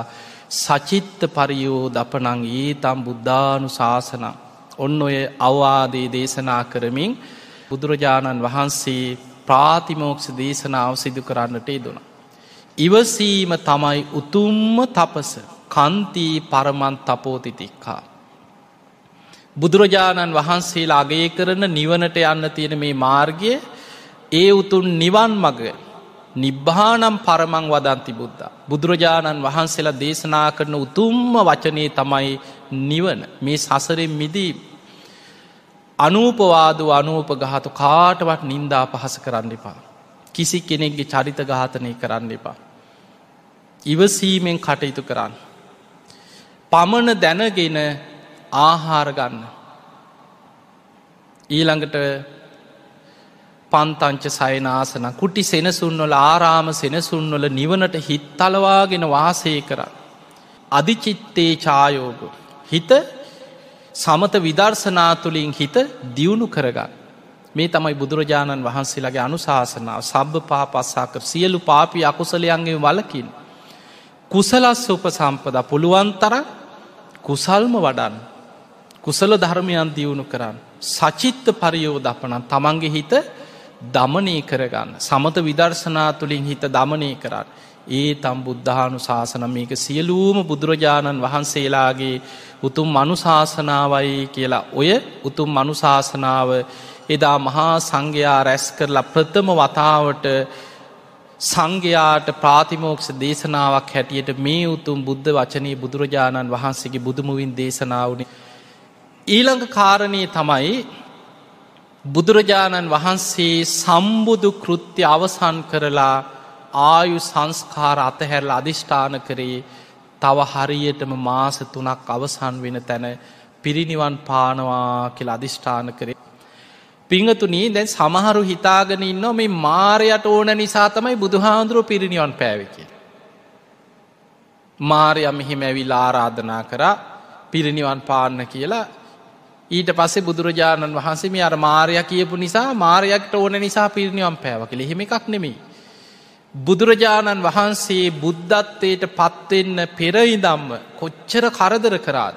සචිත්ත පරියෝ දපනං ඒ තම් බුද්ධානු ශාසනං ඔන්න ඔය අවවාදේ දේශනා කරමින් බුදුරජාණන් වහන්සේ ප්‍රාතිමෝක්ෂ දේශනාව සිදු කරන්නට යෙදුණ. ඉවසීම තමයි උතුම්ම තපස කන්තිී පරමන් තපෝතිතික්කා. බුදුරජාණන් වහන්සේලා අගේ කරන නිවනට යන්න තියෙන මේ මාර්ගය ඒ උතුන් නිවන් මග නිබ්භානම් පරමං වදන්ති බුද්ධ. බුදුරජාණන් වහන්සේලා දේශනා කරන උතුම්ම වචනය තමයි නිවන මේ සසරෙන් මිදී අනූපවාද අනූප ගහතු කාටවත් නින්දා පහස කරන්න එපා. කිසි කෙනෙක්ගේ චරිත ඝාතනය කරන්න එපා. ඉවසීමෙන් කටයුතු කරන්න. පමණ දැනගෙන ආහාර ගන්න. ඊළඟට පන්තංච සයනාසන කුටි සෙනසුන්වල ආරාම සෙනසුන්වල නිවනට හිත් තලවාගෙන වාසය කර. අධිචිත්තේ චායෝග. හිත සමත විදර්ශනා තුළින් හිත දියුණු කරගන්න. මේ තමයි බුදුරජාණන් වහන්සේලාගේ අනුශාසනාව සබ්භ පාපස්සාකර සියලු පාපි අකුසලයන්ගේ වලකින්. කුසලස් උප සම්පද පුළුවන්තර කුසල්ම වඩන් කුසල ධර්මයන් දියුණු කරන්න. සචිත්ත පරියෝ දපනන් තමන්ගේ හිත දමනය කරගන්න. සමත විදර්ශනා තුළින් හිත දමනය කරන්න. ඒ තම් බුද්ධානු ශාසන මේක සියලූම බුදුරජාණන් වහන්සේලාගේ උතුම් මනුශාසනාවයි කියලා ඔය උතුම් මනුශාසනාව එදා මහා සංඝයා රැස් කරලා ප්‍රථම වතාවට සංඝයාට ප්‍රාතිමෝක්ෂ දේශනාවක් හැටියට මේ උතුම් බුද්ධ වචනය බුදුරජාණන් වහන්සේගේ බුදුමුවින් දේශනාවනි. ඊළඟ කාරණය තමයි බුදුරජාණන් වහන්සේ සම්බුදු කෘත්‍ය අවසන් කරලා ආයු සංස්කාර අතහැරල අධිෂ්ඨාන කරේ තව හරියටම මාස තුනක් අවසන් වෙන තැන පිරිනිවන් පානවා කියල අධිෂ්ඨාන කරේ. පිංහතුනී දැන් සමහරු හිතාගෙන ඉන්න මේ මාරයට ඕන නිසා තමයි බුදුහාන්දුරුව පිරිනිවන් පැෑවකි. මාරය මෙහිම ඇවිල් ආරාධනා කරා පිරිනිවන් පාන්න කියලා ඊට පස්සේ බුදුරජාණන් වහන්සේ මේ අර මාරය කියපු නිසා මාරයක්ට ඕන නිසා පිරිනිවම් පෑවකල එහෙම එකක් නෙමෙයි. බුදුරජාණන් වහන්සේ බුද්ධත්වයට පත්වෙන්න පෙරයිදම්ම කොච්චර කරදර කරාද.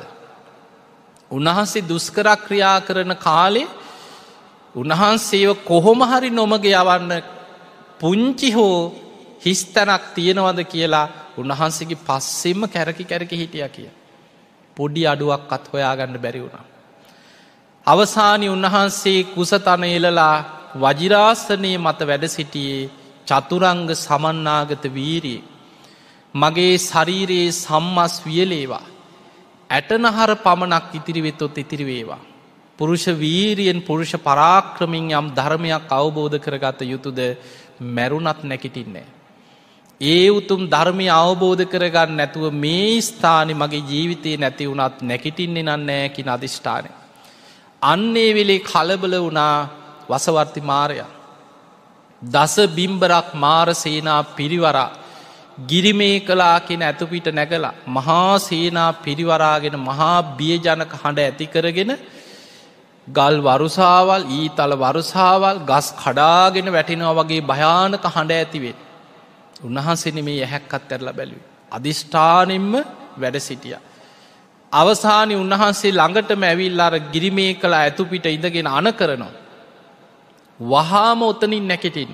උන්වහන්සේ දුස්කරක් ක්‍රියා කරන කාලේ උන්වහන්සේව කොහොමහරි නොමග යවන්න පුංචි හෝ හිස්තැනක් තියෙනවද කියලා උන්වහන්සේගේ පස්සෙම කැරකි කැරකි හිටිය කිය. පොඩි අඩුවක් අත් හොයාගන්න බැරි වුණා. අවසානි උන්වහන්සේ කුසතන එලලා වජිරාසනය මත වැඩ සිටියේ චතුරංග සමන්නාගත වීරී. මගේ ශරීරයේ සම්මස් වියලේවා. ඇටනහර පමණක් ඉතිරිවෙතොත් ඉතිරිවේවා. පුරුෂ වීරියෙන් පුරුෂ පරාක්‍රමින් යම් ධර්මයක් අවබෝධ කරගත යුතුද මැරුණත් නැකිටින්නේ. ඒ උතුම් ධර්මය අවබෝධ කරගන්න නැතුව මේ ස්ථානි මගේ ජීවිතය නැති වුණත් නැකිටින්නේ නන්නෑකි අධිෂ්ඨානය. අන්නේ වෙලේ කලබල වුණා වසවර්ති මාරය. දස බිම්බරක් මාරසේනා පිරිවරා ගිරිමේ කලා කියෙන ඇතුපිට නැගලා මහා සේනා පිරිවරාගෙන මහා බියජනක හඬ ඇති කරගෙන ගල් වරුසාවල් ඊතල වරුසාවල් ගස් කඩාගෙන වැටිනවා වගේ භයානක හඬ ඇතිවේ. උන්වහන්සෙන මේ ඇහැක්කත් ඇරලා බැලුව. අධිෂ්ඨානෙන්ම වැඩ සිටිය. අවසානි උන්වහන්සේ ළඟටම ඇවිල් අර ගිරිමේ කළ ඇතුපිට ඉඳගෙන අන කරනවා. වහාම ඔතනින් නැකෙටින්.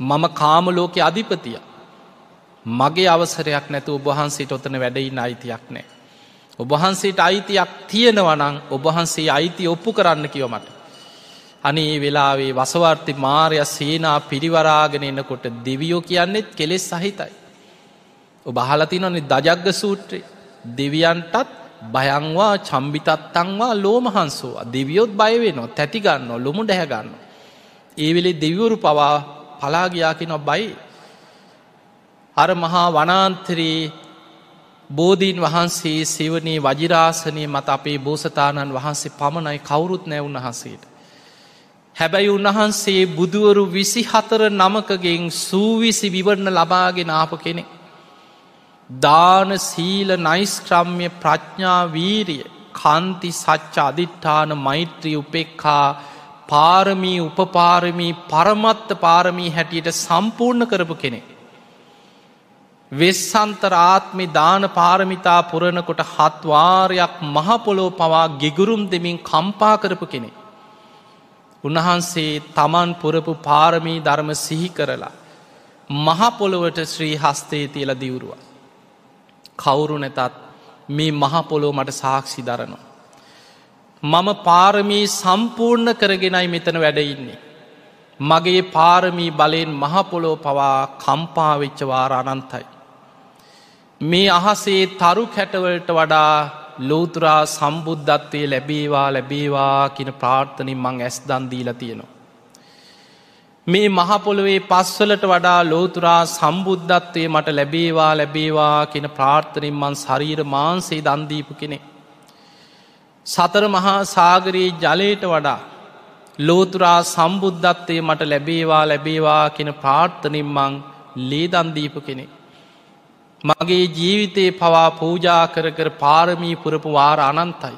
මම කාමලෝක අධිපතිය. මගේ අවසරයක් නැතු ඔබහන්සේට ඔතන වැඩයින්න අයිතියක් නෑ. ඔබහන්සේට අයිතියක් තියෙනවනං ඔබහන්සේ අයිති ඔප්පු කරන්න කිවමට. අනේ වෙලාවේ වසවර්ති මාරය සේනා පිරිවරාගෙන එන්නකොට දෙවියෝ කියන්නෙත් කෙලෙස් සහිතයි. ඔබ හලතිනනේ දජග්ග සූත්‍රයේ දෙවියන්ටත් බයංවා චම්බිතත්තංවා ලෝමහන්සෝවා දෙවියොත් බයවෙනවා තැතිගන්න ලොමු ඩැහැගන්න. ඒවෙලේ දෙවිවරු පවා පලාගයාකි නො බයි අර මහා වනාන්තරයේ බෝධීන් වහන්සේ සෙවනේ වජිරාසනය මත අපේ බෝසතාණන් වහන්සේ පමණයි කවුරුත් නෑ උන්වහන්සේට. හැබැයි උන්වහන්සේ බුදුවරු විසි හතර නමකගෙන් සූවිසි විවරණ ලබාගෙන ආප කෙනෙ. දාන සීල නයිස්ක්‍රම්ය ප්‍රඥා වීරිය කන්ති සච්ච අධිට්ඨාන මෛත්‍රී උපෙක්කා පාරමී උපපාරමී පරමත්ත පාරමී හැටියට සම්පූර්ණ කරපු කෙනෙ. වෙස්සන්තර ආත්මි දාන පාරමිතා පුරණකොට හත්වාරයක් මහපොලෝ පවා ගෙගුරුම් දෙමින් කම්පා කරපු කෙනෙ. උන්වහන්සේ තමන් පුරපු පාරමී ධර්ම සිහි කරලා. මහපොළොවට ශ්‍රී හස්තේ තියල දිවුරුව. කවුරු නැතත් මේ මහපොලෝ මට සාක්ෂි දරනවා. මම පාරමී සම්පූර්ණ කරගෙනයි මෙතන වැඩඉන්නේ. මගේ පාරමී බලයෙන් මහපොලෝ පවා කම්පාවෙච්ච වාර අනන්තයි. මේ අහසේ තරු කැටවලට වඩා ලෝතුරා සම්බුද්ධත්වය ලැබේවා ලැබේවා කියන ප්‍රාර්ථනින් මං ඇස් දන්දීලා තියෙනවා. මේ මහපොළොවේ පස්වලට වඩා ලෝතුරා සම්බුද්ධත්වය මට ලැබේවා ලැබේවා කියන ප්‍රාර්ථනින් මන් ශරීර මාන්සේ දන්දීපු කෙනෙ. සතර මහා සාගරයේ ජලයට වඩා ලෝතුරා සම්බුද්ධත්වය මට ලැබේවා ලැබේවා කියන ප්‍රාර්ථනින් මං ලේදන්දීපු කෙනෙක්. මගේ ජීවිතයේ පවා පූජා කර කර පාරමී පුරපු වාර අනන්තයි.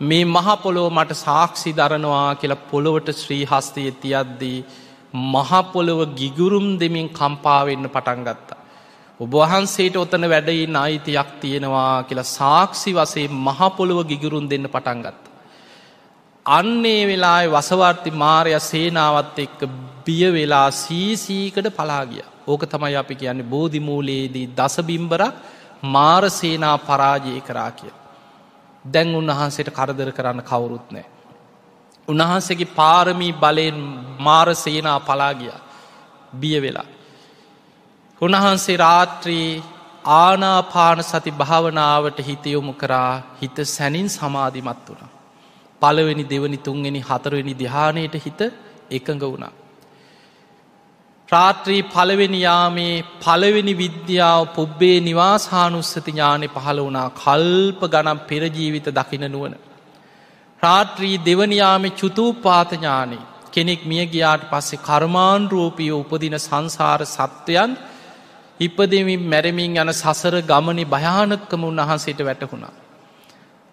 මේ මහපොලෝ මට සාක්ෂි දරනවා කියලා පොළොවට ශ්‍රී හස්තය තියද්දී. මහපොළොව ගිගුරුම් දෙමින් කම්පාවෙන්න පටන්ගත්තා. ඔබවහන්සේට ඔතන වැඩයින් අයිතියක් තියෙනවා කියලා සාක්ෂි වසේ මහපොළොව ගිගුරුන් දෙන්න පටන්ගත්ත. අන්නේ වෙලා වසවර්ති මාරය සේනාවත් එක්ක බිය වෙලා සීසීකට පලාගිය. ඕක තමයි අපි කියන්නේ බෝධිමූලයේදී දසබිම්බරක් මාරසේනා පරාජය කරා කිය. දැන් උන්වහන්සේට කරදර කරන්න කවුරුත් නෑ. උන්වහන්සේගේ පාරමී බලයෙන් මාරසේනා පලාගිය බිය වෙලා. උන්වහන්සේ රාත්‍රී ආනාපාන සති භාවනාවට හිතයොමු කරා හිත සැනින් සමාධිමත් වුණ. පළවෙනි දෙවනි තුන්වෙනි හතරවෙනි දිහානයට හිත එකඟ වුණා. රාත්‍රී පළවෙනියාමේ පළවෙනි විද්‍යාව පුබ්බේ නිවාසානුස්සති ඥානෙ පහළ වුණා කල්ප ගනම් පෙරජීවිත දකින නුවන. රාත්‍රී දෙවනියාමෙ චුතූපාතඥානෙ කෙනෙක් මිය ගියාට පස්සේ කර්මාන්රූපියෝ උපදින සංසාර සත්වයන් ඉපදමින් මැරමින් යන සසර ගමනි භයානක්කම උන්වහන්සේට වැටහුණා.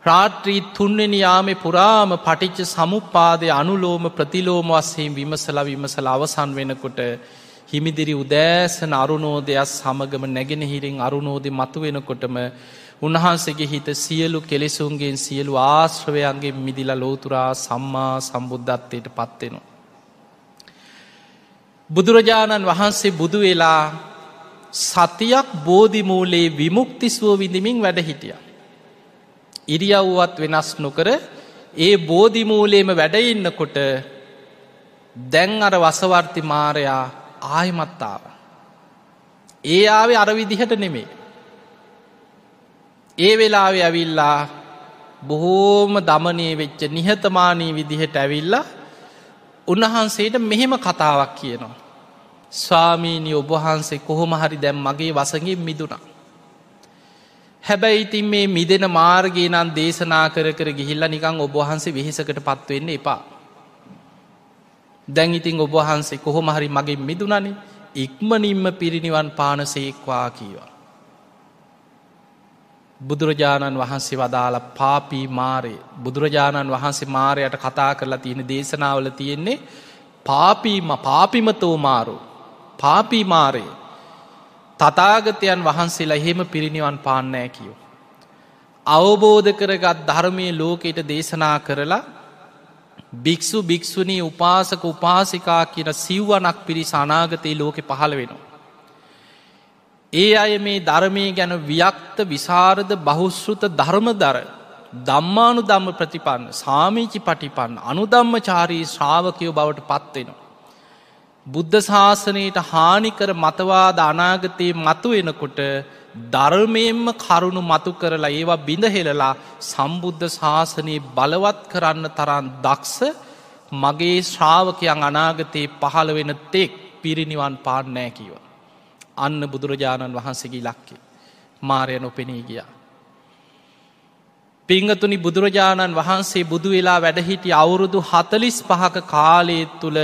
රාත්‍රී තුන්වෙනි යාමේ පුරාම පටිච්ච සමුපාදය අනුලෝම ප්‍රතිලෝම වස්සයෙන් විමසල විමසල අවසන් වෙනකොට හිමිදිරි උදෑසන අරුණෝදයක් සමගම නැගෙනහිරින් අරුණෝදය මතු වෙනකොටම උන්වහන්සේගේ හිත සියලු කෙලෙසුන්ගෙන් සියලු ආශ්‍රවයන්ගේ මිදිල ලෝතුරා සම්මා සම්බුද්ධත්වයට පත්වෙනවා. බුදුරජාණන් වහන්සේ බුදු වෙලා සතියක් බෝධිමූලේ විමුක්තිස්වෝ විඳමින් වැඩ හිටිය. ඉරියව්වත් වෙනස් නොකර ඒ බෝධිමූලේම වැඩඉන්නකොට දැන් අර වසවර්ති මාරයා ආයමත්තාව. ඒ ආවේ අරවිදිහට නෙමේ. ඒ වෙලාවෙ ඇවිල්ලා බොහෝම දමනය වෙච්ච නිහතමානී විදිහට ඇවිල්ලා උන්වහන්සේට මෙහෙම කතාවක් කියනවා. ස්වාමීනී ඔබහන්සේ කොහොම හරි දැම් මගේ වසගෙන් මිදුණා. හැබැයි ඉතින් මේ මිදෙන මාර්ගී නම් දේශනා කර කර ගිහිල්ල නිකං ඔබහන්සේ වෙහෙසකට පත්වවෙන්න එපා. දැන් ඉතින් ඔබහන්සේ කොහොම හරි මගේ මිදුනනේ ඉක්මනින්ම පිරිනිවන් පානසේක්වා කීවා. බුදුරජාණන් වහන්සේ වදාළ පාපී මාරය බුදුරජාණන් වහන්සේ මාරයට කතා කරලා තියෙන දේශනාවල තියෙන්නේ පාපීම පාපිමතෝ මාරු පාපී මාරයේ තතාගතයන් වහන්සේලා එහෙම පිරිනිවන් පාන්නෑ කියෝ. අවබෝධ කරගත් ධර්මය ලෝකෙට දේශනා කරලා භික්‍ෂු භික්‍ෂුණී උපාසක උපාසිකා කියන සිව්වනක් පිරිස අනාගතයේ ලෝකෙ පහළ වෙනවා. ඒ අය මේ ධර්මය ගැන වියක්ත විසාරද බහුශ්ෘත ධර්ම දර දම්මානු දම්ම ප්‍රතිපන්න සාමීචි පටිපන්න අනුදම්ම චාරී ශ්‍රාවකයෝ බවට පත්වෙනවා. බුද්ධ ශාසනයට හානිකර මතවාද අනාගතයේ මතු වෙනකොට ධර්මයෙන්ම කරුණු මතු කරලා ඒවා බිඳහෙලලා සම්බුද්ධ ශාසනයේ බලවත් කරන්න තරන් දක්ෂ මගේ ශ්‍රාවකයන් අනාගතයේ පහළ වෙන තෙක් පිරිනිවන් පාන්නෑ කියව. අන්න බුදුරජාණන් වහන්සේගේ ලක්කේ. මාරය නොපෙනී ගියා. පිංගතුනි බුදුරජාණන් වහන්සේ බුදු වෙලා වැඩහිටි අවුරුදු හතලිස් පහක කාලයත් තුළ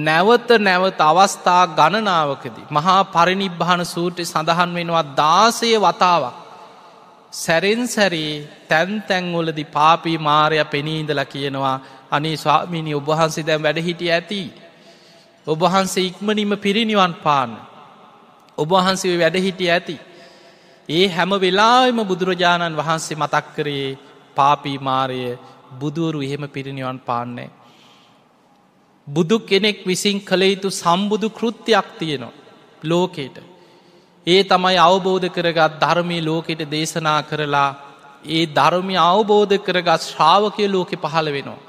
නැවත නැවත අවස්ථා ගණනාවකදී. මහා පරිනිබ්භාන සූට්‍රය සඳහන් වෙනවා දාසය වතාවක්. සැරෙන් සැරේ තැන් තැන්වලදි පාපී මාරය පෙනීඉදල කියනවා අනේ ස්වාමිනි ඔබහන්සේ දැම් වැඩ හිටිය ඇති. ඔබහන්සේ ඉක්මනිම පිරිනිවන් පාන්න. ඔබහන්සේ වැඩ හිටිය ඇති. ඒ හැම වෙලාම බුදුරජාණන් වහන්සේ මතක් කරේ පාපී මාරය බුදුවරු එහෙම පිරිනිවන් පාන්නේ. බුදු කෙනෙක් විසින් කළ යුතු සම්බුදු කෘත්තියක් තියෙනවා ලෝකේට. ඒ තමයි අවබෝධ කරගත් ධර්මය ලෝකෙට දේශනා කරලා ඒ ධර්මය අවබෝධ කරගත් ශ්‍රාවකය ලෝකෙ පහළ වෙනවා.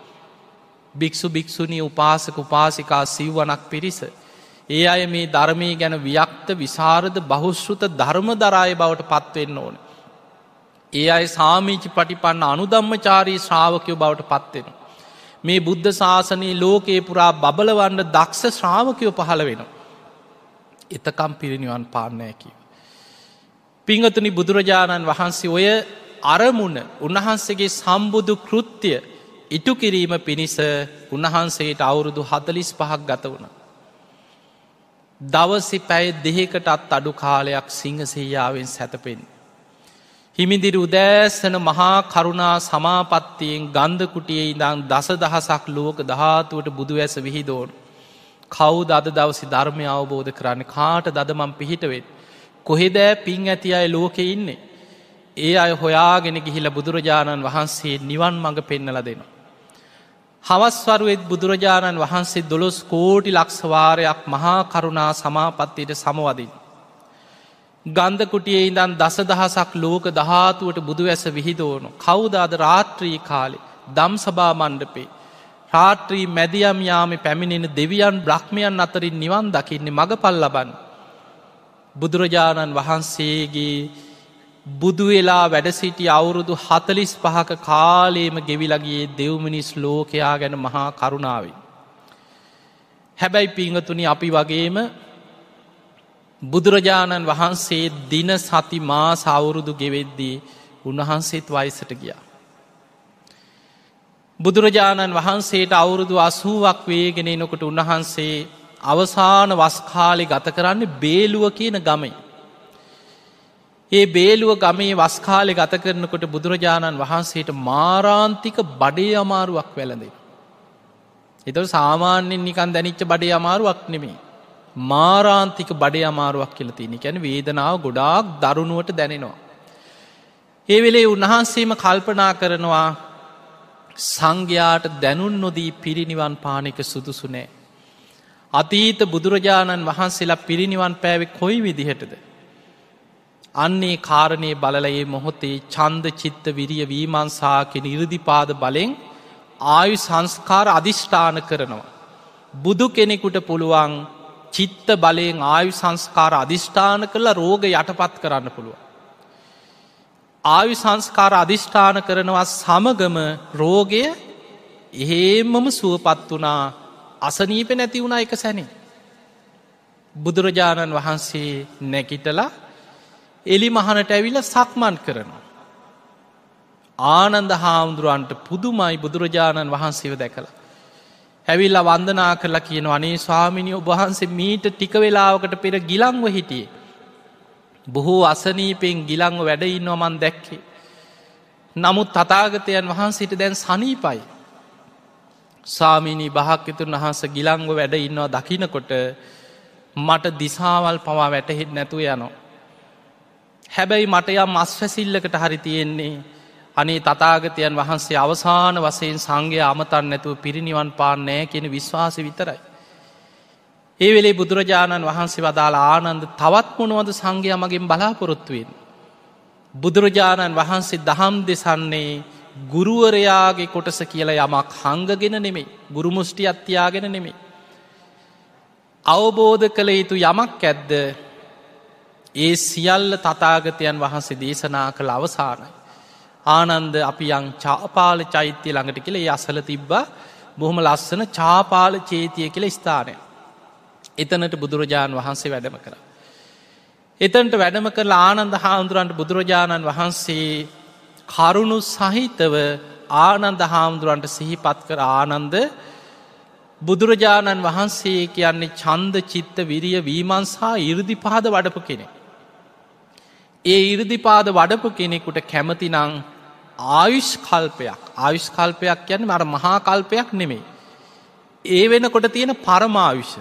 භික්‍ෂු භික්‍ෂුණී උපාසක උපාසිකා සිව්වනක් පිරිස. ඒ අය මේ ධර්මය ගැන ව්‍යක්ත විසාරද බහුශ්ෘත ධර්ම දරාය බවට පත්වෙන්න ඕන. ඒ අය සාමීචි පටිපන්න අනුදම්මචාරී ශ්‍රාවකයෝ බවට පත්වෙන. මේ බුද්ධ ශාසනයේ ලෝකයේ පුරා බබලවන්න දක්ෂ ශ්‍රාවකයෝ පහළ වෙනවා. එතකම් පිරිනිවන් පාන්නයකි. පිංහතුනි බුදුරජාණන් වහන්සේ ඔය අරමුණ උන්වහන්සේගේ සම්බුදු කෘත්තිය ඉටු කිරීම පිණිස උන්වහන්සේට අවුරුදු හතලිස් පහක් ගත වුණ. දවසි පැය දෙහෙකටත් අඩු කාලයක් සිංහසේයාවෙන් සැතපෙන්. හිමිදිරි උදෑස්සන මහා කරුණා සමාපත්තියෙන් ගන්ධකුටියේ ඉදං දස දහසක් ලෝක දහතුවට බුදු ඇස විහිදෝන්. කවු දද දවසි ධර්මය අවබෝධ කරන්න කාට දදමම් පිහිටවෙත්. කොහෙදෑ පින් ඇති අය ලෝකෙ ඉන්නේ. ඒ අය හොයාගෙන ගිහිල බුදුරජාණන් වහන්සේ නිවන් මඟ පෙන්නල දෙනවා. හවස්වරුවෙත් බුදුරජාණන් වහන්සේ දොළොස් කෝටි ලක්ෂවාරයක් මහා කරුණා සමාපත්තියට සමවදින්. ගන්ධකුටියේ ඉදන් දස දහසක් ලෝක දහතුවට බුදු ඇස විහිදෝනු. කවුදාද රාත්‍රී කාලෙ දම් සභා මණ්ඩපේ. රාත්‍රී මැදියම් යාම පැමිණෙන දෙවියන් බ්‍රහ්මයන් අතරින් නිවන් දකින්නේ මඟ පල් ලබන්. බුදුරජාණන් වහන්සේගේ බුදුවෙලා වැඩසිටි අවුරුදු හතලිස් පහක කාලේම ගෙවිලගේ දෙව්මිනිස් ලෝකයා ගැන මහා කරුණාවේ. හැබැයි පිංහතුනි අපි වගේම බුදුරජාණන් වහන්සේ දින සති මා සවුරුදු ගෙවෙද්දී උන්වහන්සේත් වයිසට ගියා. බුදුරජාණන් වහන්සේට අවුරුදු අසුවක් වේගෙන එනකොට උන්වහන්සේ අවසාන වස්කාලි ගත කරන්න බේලුව කියන ගමයි. ඒ බේලුව ගමේ වස්කාලෙ ගත කරනකොට බුදුරජාණන් වහන්සේට මාරාන්තික බඩේ අමාරුවක් වැළඳේ. එතව සාමාන්‍යෙන් නිකන් දැනිච්ච බඩේ අමාරුවක් නෙමේ. මාරාන්තික බඩේ අමාරුවක් කියල තියන ැන වේදනාව ගොඩාක් දරුණුවට දැනෙනවා. ඒ වෙලේ උන්වහන්සේම කල්පනා කරනවා සංඝයාට දැනුන් නොදී පිරිනිවන් පානක සුදුසුනෑ. අතීත බුදුරජාණන් වහන්සේලා පිරිනිවන් පෑවෙ කොයි විදිහටද. අන්නේ කාරණය බලලයේ මොහොතේ චන්ද චිත්ත විරිය වීමන්සාකෙන ඉරදිපාද බලෙන් ආයු සංස්කාර අධිෂ්ඨාන කරනවා. බුදු කෙනෙකුට පුළුවන් චිත්ත බලයෙන් ආයු සංස්කාර අධිෂ්ඨාන කරලා රෝග යටපත් කරන්න පුළුව. ආයු සංස්කාර අධිෂ්ඨාන කරනවා සමගම රෝගය එහෙමම සුවපත් වනා අසනීප නැති වුණ එක සැනේ. බුදුරජාණන් වහන්සේ නැකිටලා එලි මහනට ඇවිල සක්මන් කරනවා. ආනන්ද හාමුදුරුවන්ට පුදුමයි බුදුරජාණන් වහන්සේව දැකලා. ඇවිල්ල වන්දනා කරලා කියන අනේ ස්වාමිනි ඔබහන්සේ මීට ටික වෙලාවකට පෙර ගිලංව හිටියේ. බොහෝ අසනීපෙන් ගිලංව වැඩඉන්නවා මන් දැක්කේ. නමුත් තතාගතයන් වහන්සේට දැන් සනීපයි. සාමීනී භාක්‍යතුන් වහන්ස ගිලංව වැඩ ඉන්නවා දකිනකොට මට දිසාවල් පවා වැටහෙත් නැතුව යනවා. හැබැයි මට යම් මස් වැසිල්ලකට හරි තියෙන්නේ අනේ තතාගතයන් වහන්සේ අවසාන වසයෙන් සංඝය අමතන් නැතුව පිරිනිවන් පාන්නෑ කියෙන විශ්වාස විතරයි. ඒ වෙලේ බුදුරජාණන් වහන්සේ වදාළ ආනන්ද තවත් මොනුවද සංඝය මගෙන් බලාපොරොත්තුවෙන්. බුදුරජාණන් වහන්සේ දහම් දෙසන්නේ ගුරුවරයාගේ කොටස කියලා යමක් හංගගෙන නෙමේ ගුරුමුෂ්ටි අත්තියාගෙන නෙමේ. අවබෝධ කළ යුතු යමක් ඇද්ද ඒ සියල්ල තතාගතයන් වහන්සේ දේශනා කළ අවසානයි. ආනන්ද අපි යං චාපාල චෛත්‍යය ළඟට කියල ඒ අසල තිබ්බ බොහොම ලස්සන චාපාල චේතිය කියල ස්ථානය. එතනට බුදුරජාණන් වහන්සේ වැඩම කර. එතන්ට වැඩම කරලා ආනන්ද හාමුදුරන්ට බුදුරජාණන් වහන්සේ කරුණු සහිතව ආනන්ද හාමුදුරන්ට සිහිපත් කර ආනන්ද බුදුරජාණන් වහන්සේ කියන්නේ චන්ද චිත්ත විරිය වීමන්සා ඉරදිපාද වඩපු කෙනෙ. ඒ ඉරදිපාද වඩපු කෙනෙකුට කැමතිනං ආයුෂ් කල්පයක් ආයුෂ් කල්පයක් යන්න මර මහා කල්පයක් නෙමෙයි. ඒ වෙනකොට තියෙන පරමාවිෂ.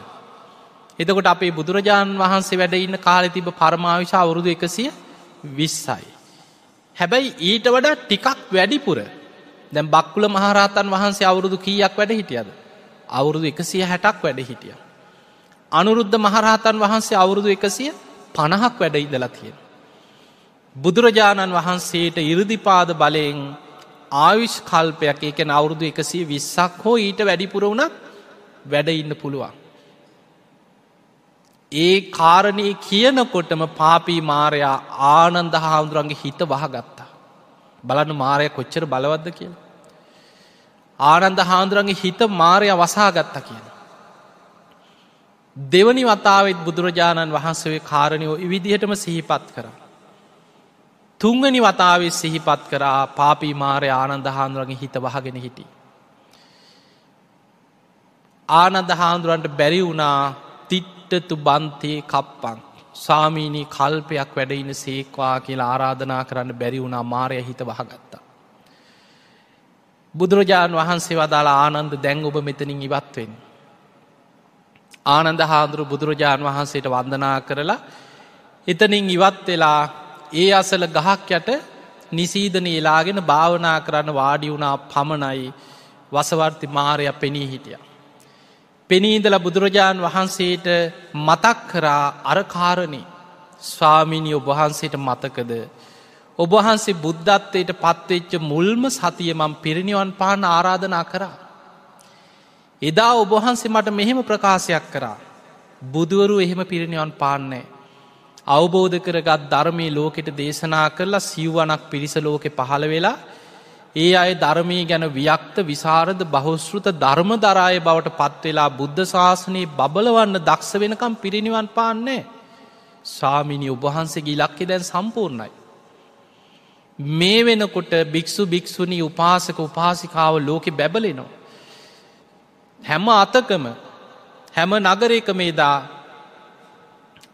එතකොට අපේ බුදුරජාණන් වහන්සේ වැඩ ඉන්න කාලෙ තිබ පරමාවිශ අවුරුදු එකසිය විස්සයි. හැබැයි ඊට වඩා ටිකක් වැඩිපුර දැම් බක්කුල මහරහතන් වහන්සේ අවුරුදු කීයක් වැඩ හිටියද. අවුරුදු එකසිය හැටක් වැඩ හිටිය. අනුරුද්ධ මහරහතන් වහන්සේ අවුරුදු එකසිය පණහක් වැඩ ඉදලා තියෙන. බුදුරජාණන් වහන්සේට ඉරදිපාද බලයෙන් ආවිශ් කල්පයක් එකන අවුරුදු එකසිය විස්සක් හෝ ඊට වැඩිපුර වුණත් වැඩ ඉන්න පුළුවන්. ඒ කාරණය කියනකොටම පාපී මාරයා ආනන්ද හාමුදුරන්ගේ හිත වහගත්තා. බලන්න මාරය කොච්චර බලවද්ද කියලා. ආනන්ද හාමුදුරන්ගේ හිත මාරය වසාගත්ත කියන. දෙවනි වතාවත් බුදුරජාණන් වහන්සේ කාරණයෝ විදිහටම සිහිපත් කර. තුංගනි වතාවේ සිහිපත් කරා පාපී මාරය ආනන්ද හාමුදුරන්ගේ හිත වහගෙන හිටි. ආනන්ද හාමුදුරන්ට බැරි වුණා තිට්ටතු බන්තේ කප්පං සාමීනී කල්පයක් වැඩඉන්න සේක්වා කියලා ආරාධනා කරන්න බැරි වුණා මාරය හිත වහගත්තා. බුදුරජාණන් වහන්සේ වදාලා ආනන්ද දැන් ඔබ මෙතනින් ඉවත්වෙන්. ආනන්ද හාදුරු බුදුරජාණන් වහන්සේට වන්දනා කරලා එතනින් ඉවත් වෙලා ඒ අසල ගහක් යට නිසීදන එලාගෙන භාවනා කරන්න වාඩි වුණා පමණයි වසවර්ති මාරය පෙනී හිටිය. පෙනීදල බුදුරජාණන් වහන්සේට මතක් කරා අරකාරණය ස්වාමිනි ඔබහන්සේට මතකද. ඔබහන්සේ බුද්ධත්වයට පත්වෙච්ච මුල්ම සතිය මං පිරිනිවන් පාන ආරාධනා කරා. එදා ඔබහන්සේ මට මෙහෙම ප්‍රකාශයක් කරා. බුදුවරු එහෙම පිරිනිවන් පාන්නේ. අවබෝධ කරගත් ධර්මය ලෝකෙට දේශනා කරලා සිව්වනක් පිරිස ලෝකෙ පහළ වෙලා ඒ අය ධර්මය ගැන වියක්ත විසාරද බහුස්ෘත ධර්ම දරාය බවට පත්වෙලා බුද්ධ ශාසනයේ බබලවන්න දක්ෂ වෙනකම් පිරිනිවන් පාන්නේ. ස්වාමිනි ඔබහන්සේගේ ඉලක්කෙ දැන් සම්පූර්ණයි. මේ වෙනකොට භික්‍ෂු භික්‍ෂුණී උපාසක උපාසිකාව ලෝකෙ බැබලෙනවා. හැම අතකම හැම නගරේකම එදා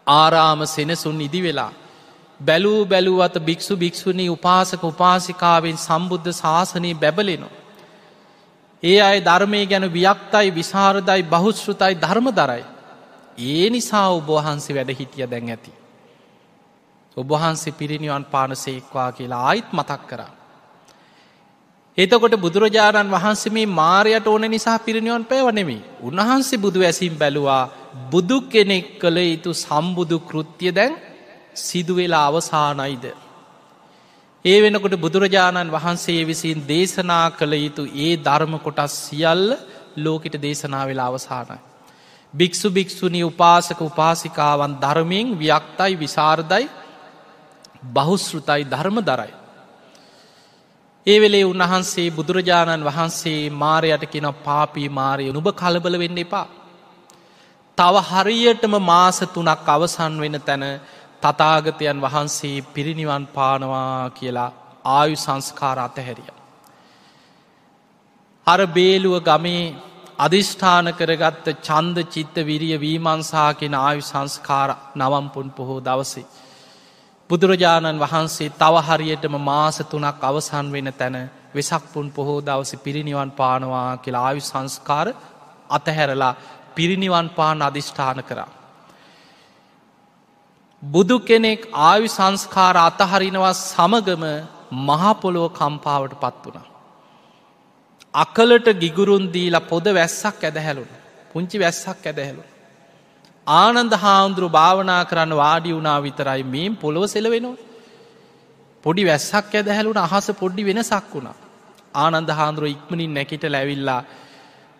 ආරාම සෙනසුන් ඉදි වෙලා බැලූ බැලූ අත භික්‍ෂු භික්‍ෂුණී උපාසක උපාසිකාවෙන් සම්බුද්ධ ශාසනී බැබලෙනවා. ඒ අය ධර්මය ගැන වියක්තයි විසාරදයි බහුශ්ෘතයි ධර්ම දරයි. ඒ නිසා ඔබහන්සේ වැඩ හිටිය දැන් ඇති. ඔබහන්සේ පිරිනිවන් පානසේක්වා කියලා ආයිත් මතක් කරා. එතකොට බුදුරජාණන් වහන්සේ මේ මාරයට ඕන නිසා පිරිනිවන් පැවනෙමි. උන්වහන්සේ බුදු ඇසිම් බැලුවා බුදු කෙනෙක් කළ යුතු සම්බුදු කෘත්තිය දැන් සිදුවෙලා අවසානයිද. ඒ වෙනකොට බුදුරජාණන් වහන්සේ විසින් දේශනා කළ යුතු ඒ ධර්ම කොටස් සියල්ල ලෝකට දේශනා වෙලා අවසානයි. භික්‍ෂු භික්‍ෂුණී උපාසක උපාසිකාවන් ධර්මයෙන් ව්‍යක්තයි විසාර්ධයි බහුස්ෘතයි ධර්ම දරයි. ඒ වෙලේ උන්වහන්සේ බුදුරජාණන් වහන්සේ මාරයට කෙන පාපී මාරය නුබ කලබල වෙන්න එපා. තව හරියටම මාස තුනක් අවසන් වෙන තැන තතාගතයන් වහන්සේ පිරිනිවන් පානවා කියලා ආයු සංස්කාර අතහැරිය. අර බේලුව ගමේ අධිෂ්ඨාන කරගත්ත චන්ද චිත්ත විරිය වීමන්සා කෙන ආයු සංස්කාර නවම්පුන් පොහෝ දවසේ. බුදුරජාණන් වහන්සේ තව හරියටම මාස තුනක් අවසන් වෙන තැන වෙසක්පුන් පොහෝ දවස පිරිනිවන් පානවා කියලා ආයු සංස්කාර අතහැරලා පිරිනිවන් පාන අධිෂ්ඨාන කරා. බුදු කෙනෙක් ආයු සංස්කාර අතහරිනවා සමගම මහපොලොව කම්පාවට පත් වුණ. අකලට ගිගුරුන් දීලා පොද වැස්සක් ඇදහැලුන් පුංචි වැස්සක් ඇදහැලුන්. ආනන්ද හාමුදුරු භාවනා කරන්න වාඩි වුණා විතරයි මේ පොළොව සෙලවෙනවා. පොඩි වැස්සක් ඇදහැලුන අහස පොඩ්ඩි වෙනසක් වුණා. ආනන්ද හාන්දුරුව ඉක්මනින් නැකිට ලැවිල්ලා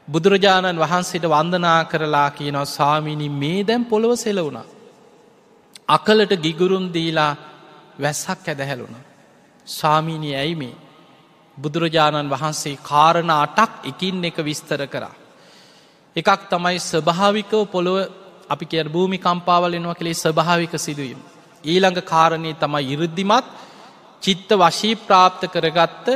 බුදුරජාණන් වහන්සේට වන්දනා කරලා කියනව සාමිනි මේ දැම් පොළොව සෙලවුණ. අකලට ගිගුරුම් දීලා වැස්සක් ඇදහැලුණ. සාමීනී ඇයි මේ බුදුරජාණන් වහන්සේ කාරණ අටක් එකින් එක විස්තර කරා. එකක් තමයි ස්වභාවිකව පොළොව අපි කිය භූමි කම්පාවල එනවා කළේ ස්වභාවික සිදුවීම. ඊළඟ කාරණය තමයි ඉරුද්ධිමත් චිත්ත වශී ප්‍රාප්ත කරගත්ත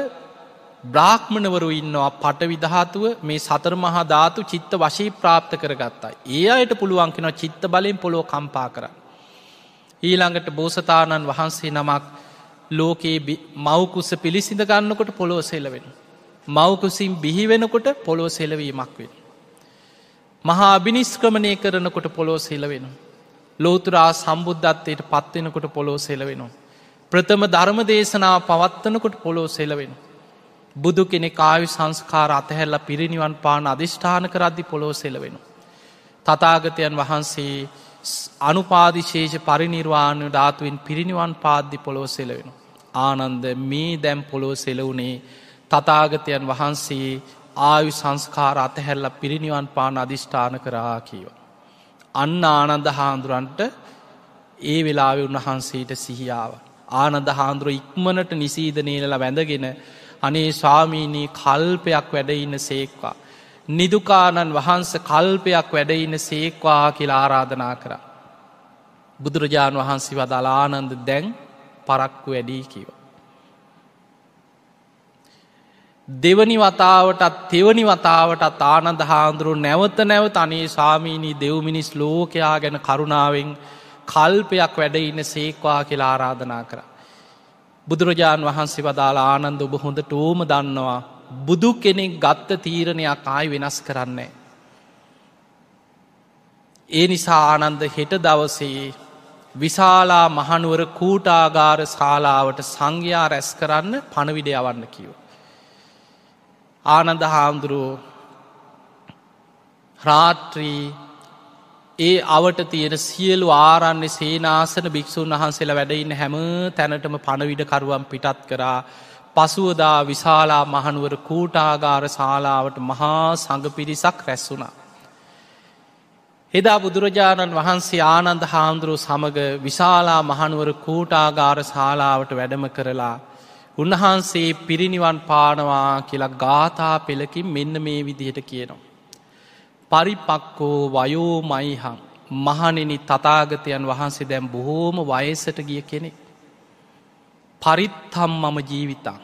බ්‍රාහ්මණවරු ඉන්නවා පට විදහතුව මේ සතර මහා ධාතු චිත්ත වශී ප්‍රාප්ත කරගත්තා. ඒ අයට පුළුවන්කෙන චිත්ත බලෙන් පොලෝ කම්පා කර. ඊළඟට බෝසතාණන් වහන්සේ නමක් ලෝකයේ මවකුස පිළිසිඳ ගන්නකොට පොළොව සෙලවෙන. මවකුසින් බිහි වෙනකොට පොළොව සෙලවීමක් වෙන. මහා අභිනිස්ක්‍රමණය කරනකොට පොළොව සෙලවෙන. ලෝතුරා සම්බුද්ධත්වයට පත්වෙනකොට පොළොව සෙලවෙනවා. ප්‍රථම ධර්ම දේශනාව පවත්වනකොට පොළොව සෙලවෙන. බුදු කෙනෙ ආයු සංස්කාර අතහැල්ල පිරිනිවන් පාන අධිෂ්ඨාන කරද්දි පොළොව සෙලවෙන. තතාගතයන් වහන්සේ අනුපාදිශේෂ පරිනිර්වාණය ධාතුවෙන් පිරිනිවන් පාද්දි පොළොව සෙලවෙන. ආනන්ද මේ දැම් පොළොව සෙලවුනේ තතාගතයන් වහන්සේ ආයු සංස්කාර අතහැල්ල පිරිනිවන් පාන අධිෂ්ඨාන කරා කියව. අන්න ආනන්ද හාන්දුරන්ට ඒ වෙලාව උන්වහන්සේට සිහියාව. ආනන්ද හාන්දුර ඉක්මනට නිසීදනීලල වැඳගෙන අනේ ස්වාමීනී කල්පයක් වැඩඉන්න සේක්වා. නිදුකානන් වහන්ස කල්පයක් වැඩඉන්න සේක්වා කියලා ආරාධනා කර. බුදුරජාණන් වහන්සේ වදාළ ආනන්ද දැන් පරක්කු වැඩී කිව. දෙවනි වතාවටත් තෙවනි වතාවටත් ආනන්ද හාන්දුරු නැවත නැවත අනේ සාමීනී දෙව්මිනිස් ලෝකයා ගැන කරුණාවෙන් කල්පයක් වැඩ ඉන්න සේක්වා කියලා ආරාධනා කර. බුදුරජාණන් වහන්සේ වදාලා ආනන්ද ඔබ හොඳට ඕම දන්නවා බුදු කෙනෙක් ගත්ත තීරණයක් ආයි වෙනස් කරන්නේ. ඒ නිසා ආනන්ද හෙට දවසේ විශාලා මහනුවර කූටාගාර ශාලාවට සංඝයා රැස් කරන්න පණවිඩ යවන්න කිව්. ආනන්ද හාමුදුරුවෝ රාත්‍රී ඒ අවට තියෙන සියලු ආරන්නේ සේනාසන භික්‍ෂූන් වහන්සේලා වැඩඉන්න හැම තැනටම පණවිඩකරුවන් පිටත් කරා පසුවදා විශාලා මහනුවර කූටාගාර ශාලාවට මහා සඟ පිරිසක් රැස්සුනා. එදා බුදුරජාණන් වහන්සේ ආනන්ද හාමුදුරුව සමඟ විශාලා මහනුවර කූටාගාර ශාලාවට වැඩම කරලා උන්වහන්සේ පිරිනිවන් පානවා කියලා ගාථා පෙළකින් මෙන්න මේ විදිහට කියනවා. පරිපක්කෝ වයෝ මයිහං මහනෙනි තතාගතයන් වහන්සේ දැම් බොහෝම වයසට ගිය කෙනෙක්. පරිත්තම් මම ජීවිතං.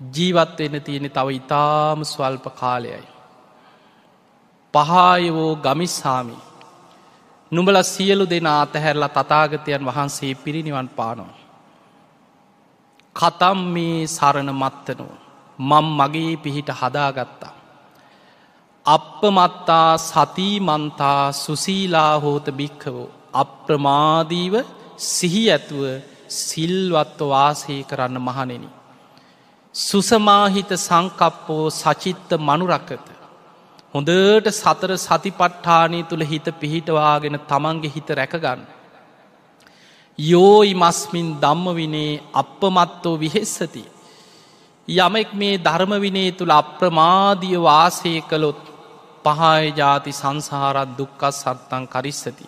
ජීවත්වන්න තියෙන තව ඉතාම ස්වල්ප කාලයයි. පහායවෝ ගමිස්සාමි. නුඹල සියලු දෙන අතහැරලා තතාගතයන් වහන්සේ පිරිනිවන් පානවා. කතම් මේ සරණ මත්තනෝ මං මගේ පිහිට හදාගත්තා. අපපමත්තා සතිීමන්තා සුසීලා හෝත භික්කවෝ අප්‍රමාදීව සිහි ඇතුව සිල්වත්ව වාසය කරන්න මහනෙන. සුසමාහිත සංකප්පෝ සචිත්ත මනුරක්කත. හොඳට සතර සතිපට්ඨානය තුළ හිත පිහිටවාගෙන තමන්ගේ හිත රැකගන්න. යෝයි මස්මින් දම්මවිනේ අපමත්තෝ විහෙස්සති. යමෙක් මේ ධර්මවිනේ තුළ අප්‍රමාදිය වාසය කළොත් පහය ජාති සංසාරත් දුක්කත් සත්තං කරිස්සති.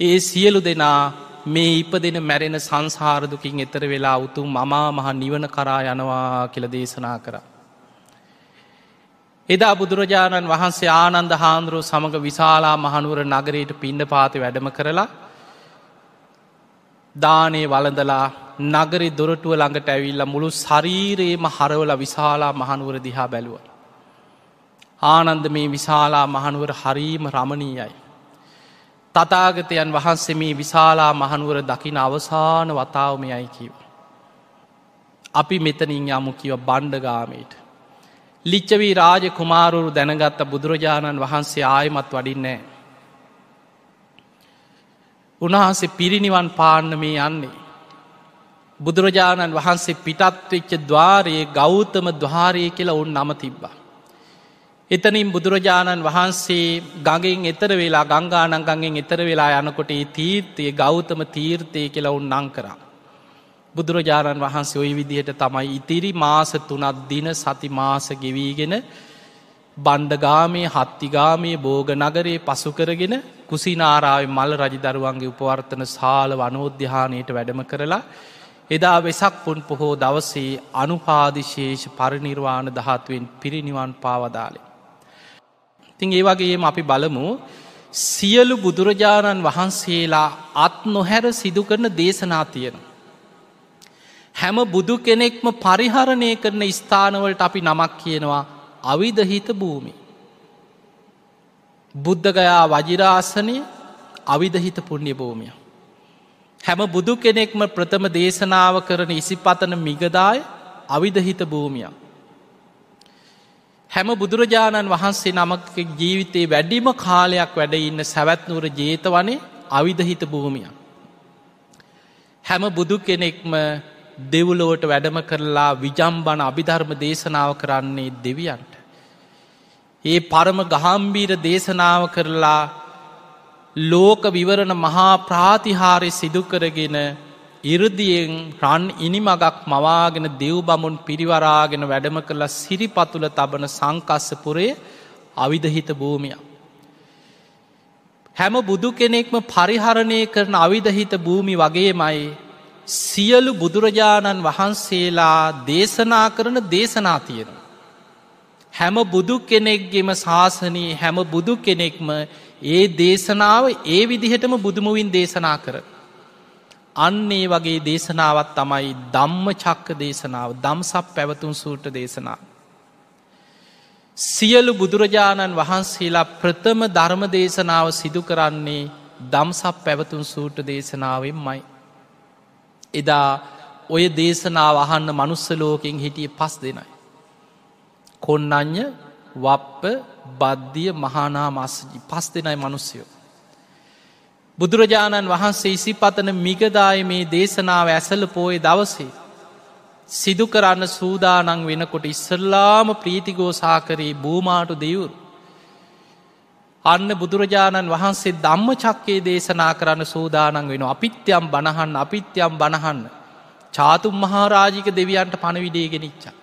ඒ සියලු දෙනා මේ ඉප දෙන මැරෙන සංසාරදුකින් එතර වෙලා උතුම් මමා මහ නිවන කරා යනවා කියල දේශනා කර. එදා බුදුරජාණන් වහන්සේ ආනන්ද හාන්දුරුව සමඟ විශාලා මහනුවර නගරයට පිණ්ඩ පාති වැඩම කරලා දානේ වලඳලා නගරි දොරටුව ළඟට ඇවිල්ල මුළු ශරීරයේම හරවල විශාලා මහනුවර දිහා බැලුව. ආනන්ද මේ විශාලා මහනුවර හරීම රමණීයයි. තතාගතයන් වහන්සේ මේ විශාලා මහනුවර දකින අවසාන වතාවමයයි කිව. අපි මෙතනින් යමු කිව බණ්ඩගාමයට. ලිච්චවී රාජ කුමාරුරු දැනගත්ත බුදුරජාණන් වහන්සේ ආයමත් වඩින්නේ. උන්වහන්සේ පිරිනිවන් පාන්න මේ යන්නේ. බුදුරජාණන් වහන්සේ පිටත්වෙච්ච දවාරයේ ගෞතම දහාරය කියලා ඔවුන් නම තිබ්බා. එතනින් බුදුරජාණන් වහන්සේ ගඟෙන් එතර වෙලා ගංගානංගගෙන් එතර වෙලා යනකොට තීර්තය ගෞතම තීර්තය කියලා උන් නං කරා. බුදුරජාණන් වහන්සේ ඔය විදිහට තමයි ඉතිරි මාස තුනත් දින සති මාස ගෙවීගෙන බණ්ඩගාමේ හත්තිගාමේ බෝග නගරේ පසු කරගෙන කුසිනාරාව මල් රජදරුවන්ගේ උපවර්තන සාල වනෝද්‍යානයට වැඩම කරලා එදා වෙසක් පුන් පොහෝ දවසේ අනුපාදිශේෂ පරිනිර්වාණ දහත්වෙන් පිරිනිවන් පාවදාලේ. තිං ඒ වගේම අපි බලමු සියලු බුදුරජාණන් වහන්සේලා අත් නොහැර සිදු කරන දේශනා තියෙන. හැම බුදු කෙනෙක්ම පරිහරණය කරන ස්ථානවලට අපි නමක් කියනවා අවිධහිත භූමි. බුද්ධගයා වජිරාසනය අවිධහිත පුුණ්්‍ය භූමිය. හැම බුදු කෙනෙක්ම ප්‍රථම දේශනාව කරන ඉසිපතන මිගදාය අවිධහිත භූමියක්. හැම බුදුරජාණන් වහන්සේ නමක ජීවිතයේ වැඩිම කාලයක් වැඩ ඉන්න සැවැත්නුවර ජේත වනේ අවිධහිත භූමිය. හැම බුදු කෙනෙක්ම දෙවුලෝට වැඩම කරලා විජම්බන අභිධර්ම දේශනාව කරන්නේ දෙවියන්ට. ඒ පරම ගහම්බීර දේශනාව කරලා ලෝක විවරණ මහා ප්‍රාතිහාරය සිදුකරගෙන ඉරදියෙන් රන් ඉනිමගක් මවාගෙන දෙව් බමුන් පිරිවරාගෙන වැඩම කරලා සිරිපතුල තබන සංකස්සපුරේ අවිධහිත භූමිය. හැම බුදු කෙනෙක්ම පරිහරණය කරන අවිධහිත භූමි වගේමයි සියලු බුදුරජාණන් වහන්සේලා දේශනා කරන දේශනා තියෙන. හැම බුදු කෙනෙක්ගෙම ශාසනී හැම බුදු කෙනෙක්ම ඒ දේශනාව ඒ විදිහටම බුදුමුවින් දේශනා කර. අන්නේ වගේ දේශනාවත් තමයි දම්ම චක්ක දේශනාව දම්සප් පැවතුන් සූට දේශනා. සියලු බුදුරජාණන් වහන්සේලා ප්‍රථම ධර්ම දේශනාව සිදු කරන්නේ දම්සප් පැවතුන් සූට දේශනාවෙන් මයි. එදා ඔය දේශනාව අහන්න මනුස්සලෝකින් හිටිය පස් දෙනයි. කොන්නඥ වප්ප බද්ධිය මහානා මස්සජි පස් දෙනයි මනුස්සයෝ. බුදුරජාණන් වහන්සේ ඉසිපතන මිගදාය මේ දේශනාව ඇසල පෝය දවසේ. සිදු කරන්න සූදානං වෙනකොට ඉස්සල්ලාම ප්‍රීතිගෝසාකරී භූමාටු දෙවුරු. අන්න බුදුරජාණන් වහන්සේ දම්ම චක්කේ දේශනා කරන්න සූදානන් වෙන අපිත්‍යම් බණහන්න අපිත්‍යම් බණහන්න චාතුම් මහාරාජික දෙවියන්ට පණවිඩේගෙනනිච්චා.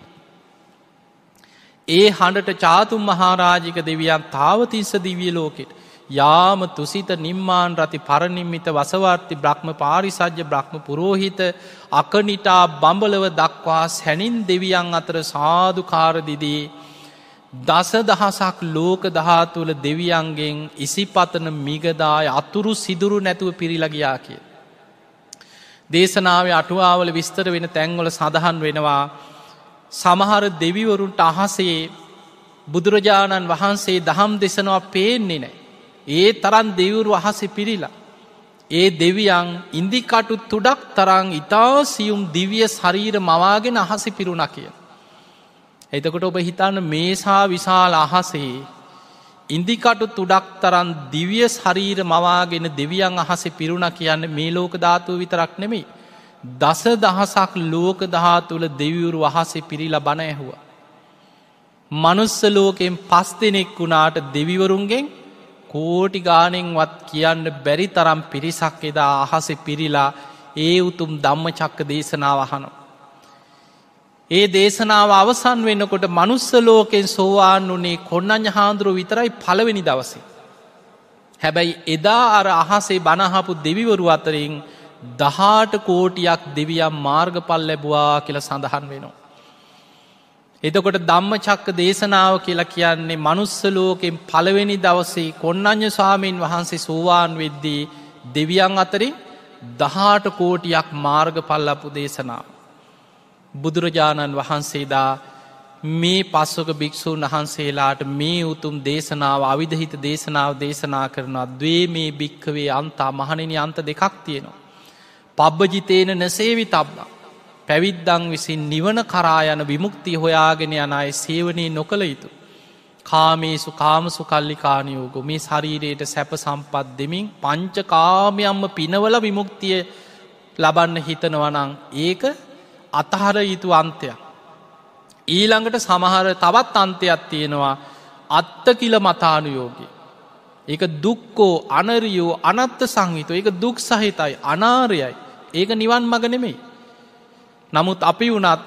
ඒ හඬට චාතුම් මහාරාජික දෙවියන් තාවතිස්ස දිවිය ලෝකෙට යාම තුසිත නිම්මාන් රති පරනිම්මිත වසවර්ති බ්‍රහ්ම පාරිසජ්‍ය බ්‍රහ්ම පුරෝහිත අකනිටා බඹලව දක්වා සැනින් දෙවියන් අතර සාධකාරදිදී දස දහසක් ලෝක දහතුවල දෙවියන්ගෙන් ඉසිපතන මිගදාය අතුරු සිදුරු නැතුව පිරිලගයා කිය. දේශනාව අටුවාවල විස්තර වෙන තැන්වල සඳහන් වෙනවා සමහර දෙවිවරුන්ට අහසේ බුදුරජාණන් වහන්සේ දහම් දෙසනවා පේන්නේ නෑ. ඒ තරන් දෙවුරු අහසි පිරිලා. ඒ දෙවියන් ඉන්දිකටු තුඩක් තරං ඉතා සියුම් දිවිය ශරීර මවාගෙන අහසි පිරුණ කිය. එතකොට ඔබ හිතන්න මේසා විශාල අහසේ ඉන්දිකටු තුඩක් තරන් දිවිය ශරීර මවාගෙන දෙවියන් අහස පිරුණ කියන්න මේ ලෝක ධාතුව විතරක් නෙමෙයි. දස දහසක් ලෝක දහතුළ දෙවිවුරු අහසේ පිරිල බණ ඇහුව. මනුස්ස ලෝකෙන් පස් දෙනෙක් වුණාට දෙවිවරුන්ගෙන් කෝටි ගානෙන්වත් කියන්න බැරි තරම් පිරිසක් එදා අහස පිරිලා ඒ උතුම් ධම්ම චක්ක දේශනාවහනවා. ඒ දේශනාව අවසන් වෙන්නකොට මනුස්ස ලෝකෙන් සෝවාන් වනේ කොන්නඥ හාන්දුරුව විතරයි පළවෙනි දවසේ. හැබැයි එදා අර අහසේ බණහපු දෙවිවරු අතරින් දහාට කෝටියක් දෙවියම් මාර්ගපල් ලැබවා කියල සඳහන් වෙනවා. එතකොට ධම්ම චක්ක දේශනාව කියලා කියන්නේ මනුස්සලෝකෙන් පළවෙනි දවසේ කොන්නඥ ස්වාමීන් වහන්සේ සෝවාන් වෙද්දී දෙවියන් අතරින් දහාට කෝටියක් මාර්ගපල්ලපු දේශනාව. බුදුරජාණන් වහන්සේදා මේ පස්සක භික්‍ෂූන් වහන්සේලාට මේ උතුම් දේශනාව අවිධහිත දේශනාව දේශනා කරනවා දවේ මේ භික්කවේ අන්තා මහණනි අන්ත දෙකක් තියෙනවා. පබ්බජිතේන නැසේවි තබ්බා. පැවිද්දං විසින් නිවන කරායන විමුක්ති හොයාගෙන යන අය සේවනී නොකළ යුතු. කාමේසු කාමසු කල්ලිකානයෝග මේ ශරීරයට සැප සම්පත් දෙමින් පංච කාමයම්ම පිනවල විමුක්තිය ලබන්න හිතනවනං ඒක අතහර යුතු අන්තයක්. ඊළඟට සමහර තවත් අන්තයක් තියෙනවා අත්ත කිල මතානුයෝගී. ඒක දුක්කෝ අනරියෝ අනත්ත සංහිත ඒක දුක් සහිතයි අනාරයයි ඒක නිවන් මග නෙමෙයි. නමුත් අපි වනත්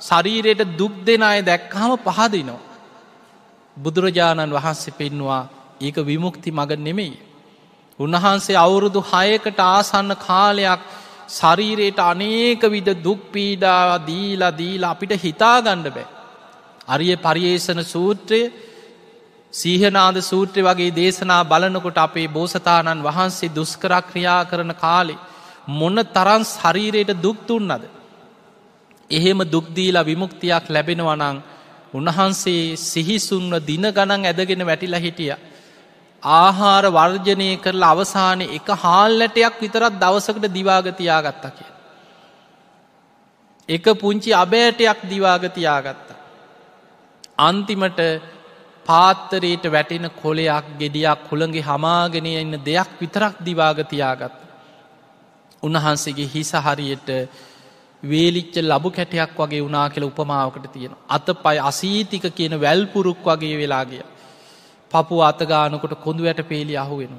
ශරීරයට දුක් දෙන අය දැක්කහම පහදිනවා. බුදුරජාණන් වහන්සේ පෙන්වා ඒක විමුක්ති මග නෙමෙයි. උන්වහන්සේ අවුරුදු හයකට ආසන්න කාලයක් ශරීරයට අනේක විද දුක්පීඩා දීලා දීලා අපිට හිතාගණ්ඩ බෑ. අරිය පරියේෂණ සූත්‍රය සීහනාද සූත්‍රය වගේ දේශනා බලනකොට අපේ බෝසතාණන් වහන්සේ දුස්කරක් ක්‍රියා කරන කාලේ මොන්න තරන් ශරීරයට දුක්තුන්නද. එහෙම දුක්දීලා විමුක්තියක් ලැබෙනවනං උන්වහන්සේ සිහිසුන්ව දින ගණන් ඇදගෙන වැටිලා හිටිය. ආහාර වර්ජනය කරලා අවසානය එක හාල්ලටයක් විතරත් දවසකට දිවාගතියා ගත්තා කිය. එක පුංචි අබෑටයක් දිවාගතියාගත්තා. අන්තිමට පාත්තරයට වැටෙන කොලයක් ගෙඩියක් කුළගේ හමාගෙන ඉන්න දෙයක් විතරක් දිවාගතියාගත්ත. උන්වහන්සේගේ හිස හරියට වේලිච්ච ලබු කැටයක් වගේ වනා කියල උපමාවකට තියෙන. අත පයි අසීතික කියන වැල්පුරුක් වගේ වෙලාගිය. පපු අතගානකොට කොඳු වැට පේලි අහුවෙන.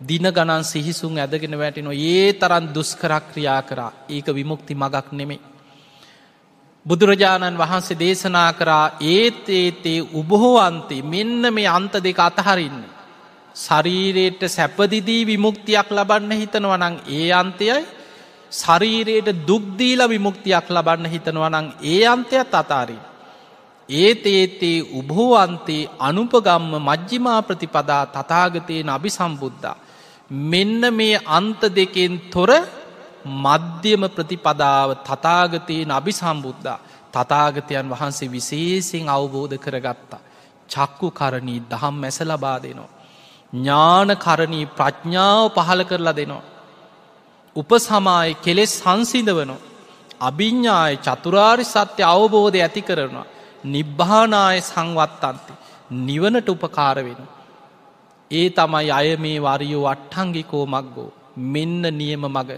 දින ගණන් සිහිසුන් ඇදගෙන වැටිනො ඒ තරන් දුස්කරක් ක්‍රියා කරා ඒක විමුක්ති මගක් නෙමේ. බුදුරජාණන් වහන්සේ දේශනා කරා ඒත් ඒතේ උබොහෝ අන්තේ මෙන්න මේ අන්ත දෙක අතහරින්න. ශරීරයට සැපදිදී විමුක්තියක් ලබන්න හිතනවනං ඒ අන්තයයි ශරීරයට දුක්දීල විමුක්තියක් ලබන්න හිතනවනං ඒ අන්තයත් අතාරී. ඒත් ඒතේ උබහෝ අන්තේ අනුපගම්ම මජ්ජිමා ප්‍රතිපදා තතාගතයෙන් අභි සම්බුද්ධා. මෙන්න මේ අන්ත දෙකෙන් තොර මධ්‍යම ප්‍රතිපදාව තතාගතයෙන් අභි සම්බුද්ධා තතාගතයන් වහන්සේ විශේසිෙන් අවබෝධ කරගත්තා. චක්කු කරණී දහම් මැස ලබා දෙනවා. ඥානකරණී ප්‍රඥාව පහල කරලා දෙනවා. උපසමාය කෙලෙස් සංසිදවනෝ. අභිඤ්ඥාය චතුරාරි සත්‍ය අවබෝධය ඇති කරනවා. නිබ්භානාය සංවත්තන්ති. නිවනට උපකාර වෙන. ඒ තමයි අය මේ වරියෝ අට්ටංගිකෝ මක්ගෝ මෙන්න නියම මග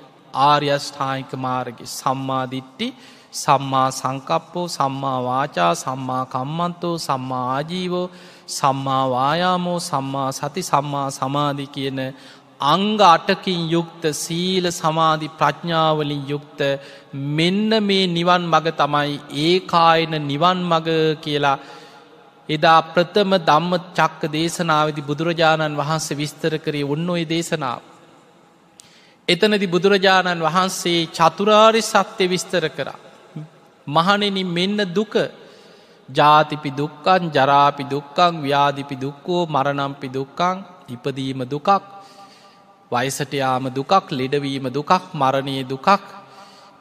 ආර්යෂ්ඨායික මාර්ග සම්මාධිට්ටි සම්මා සංකප්පෝ සම්මා වාචා සම්මා කම්මන්තෝ සම්මා ආජීවෝ සම්මා වායාමෝ සම්මා සති සම්මා සමාධි කියන අංග අටකින් යුක්ත සීල සමාධි ප්‍රඥාවලින් යුක්ත මෙන්න මේ නිවන් මග තමයි ඒ කායන නිවන් මග කියලා එදා ප්‍රථම දම්ම චක්ක දේශනාවදි බුදුරජාණන් වහන්සේ විස්තර කරේ ඔන්න ඔය දේශනාව. එතනදි බුදුරජාණන් වහන්සේ චතුරාරි සත්‍ය විස්තර කරා. මහනෙන මෙන්න දුක ජාතිපි දුක්කන් ජරාපි දුක්කං ව්‍යාධිපි දුක්කෝ මරණම්පි දුක්කං ඉපදීම දුකක් වයිසටයාම දුකක් ලෙඩවීම දුකක් මරණය දුකක්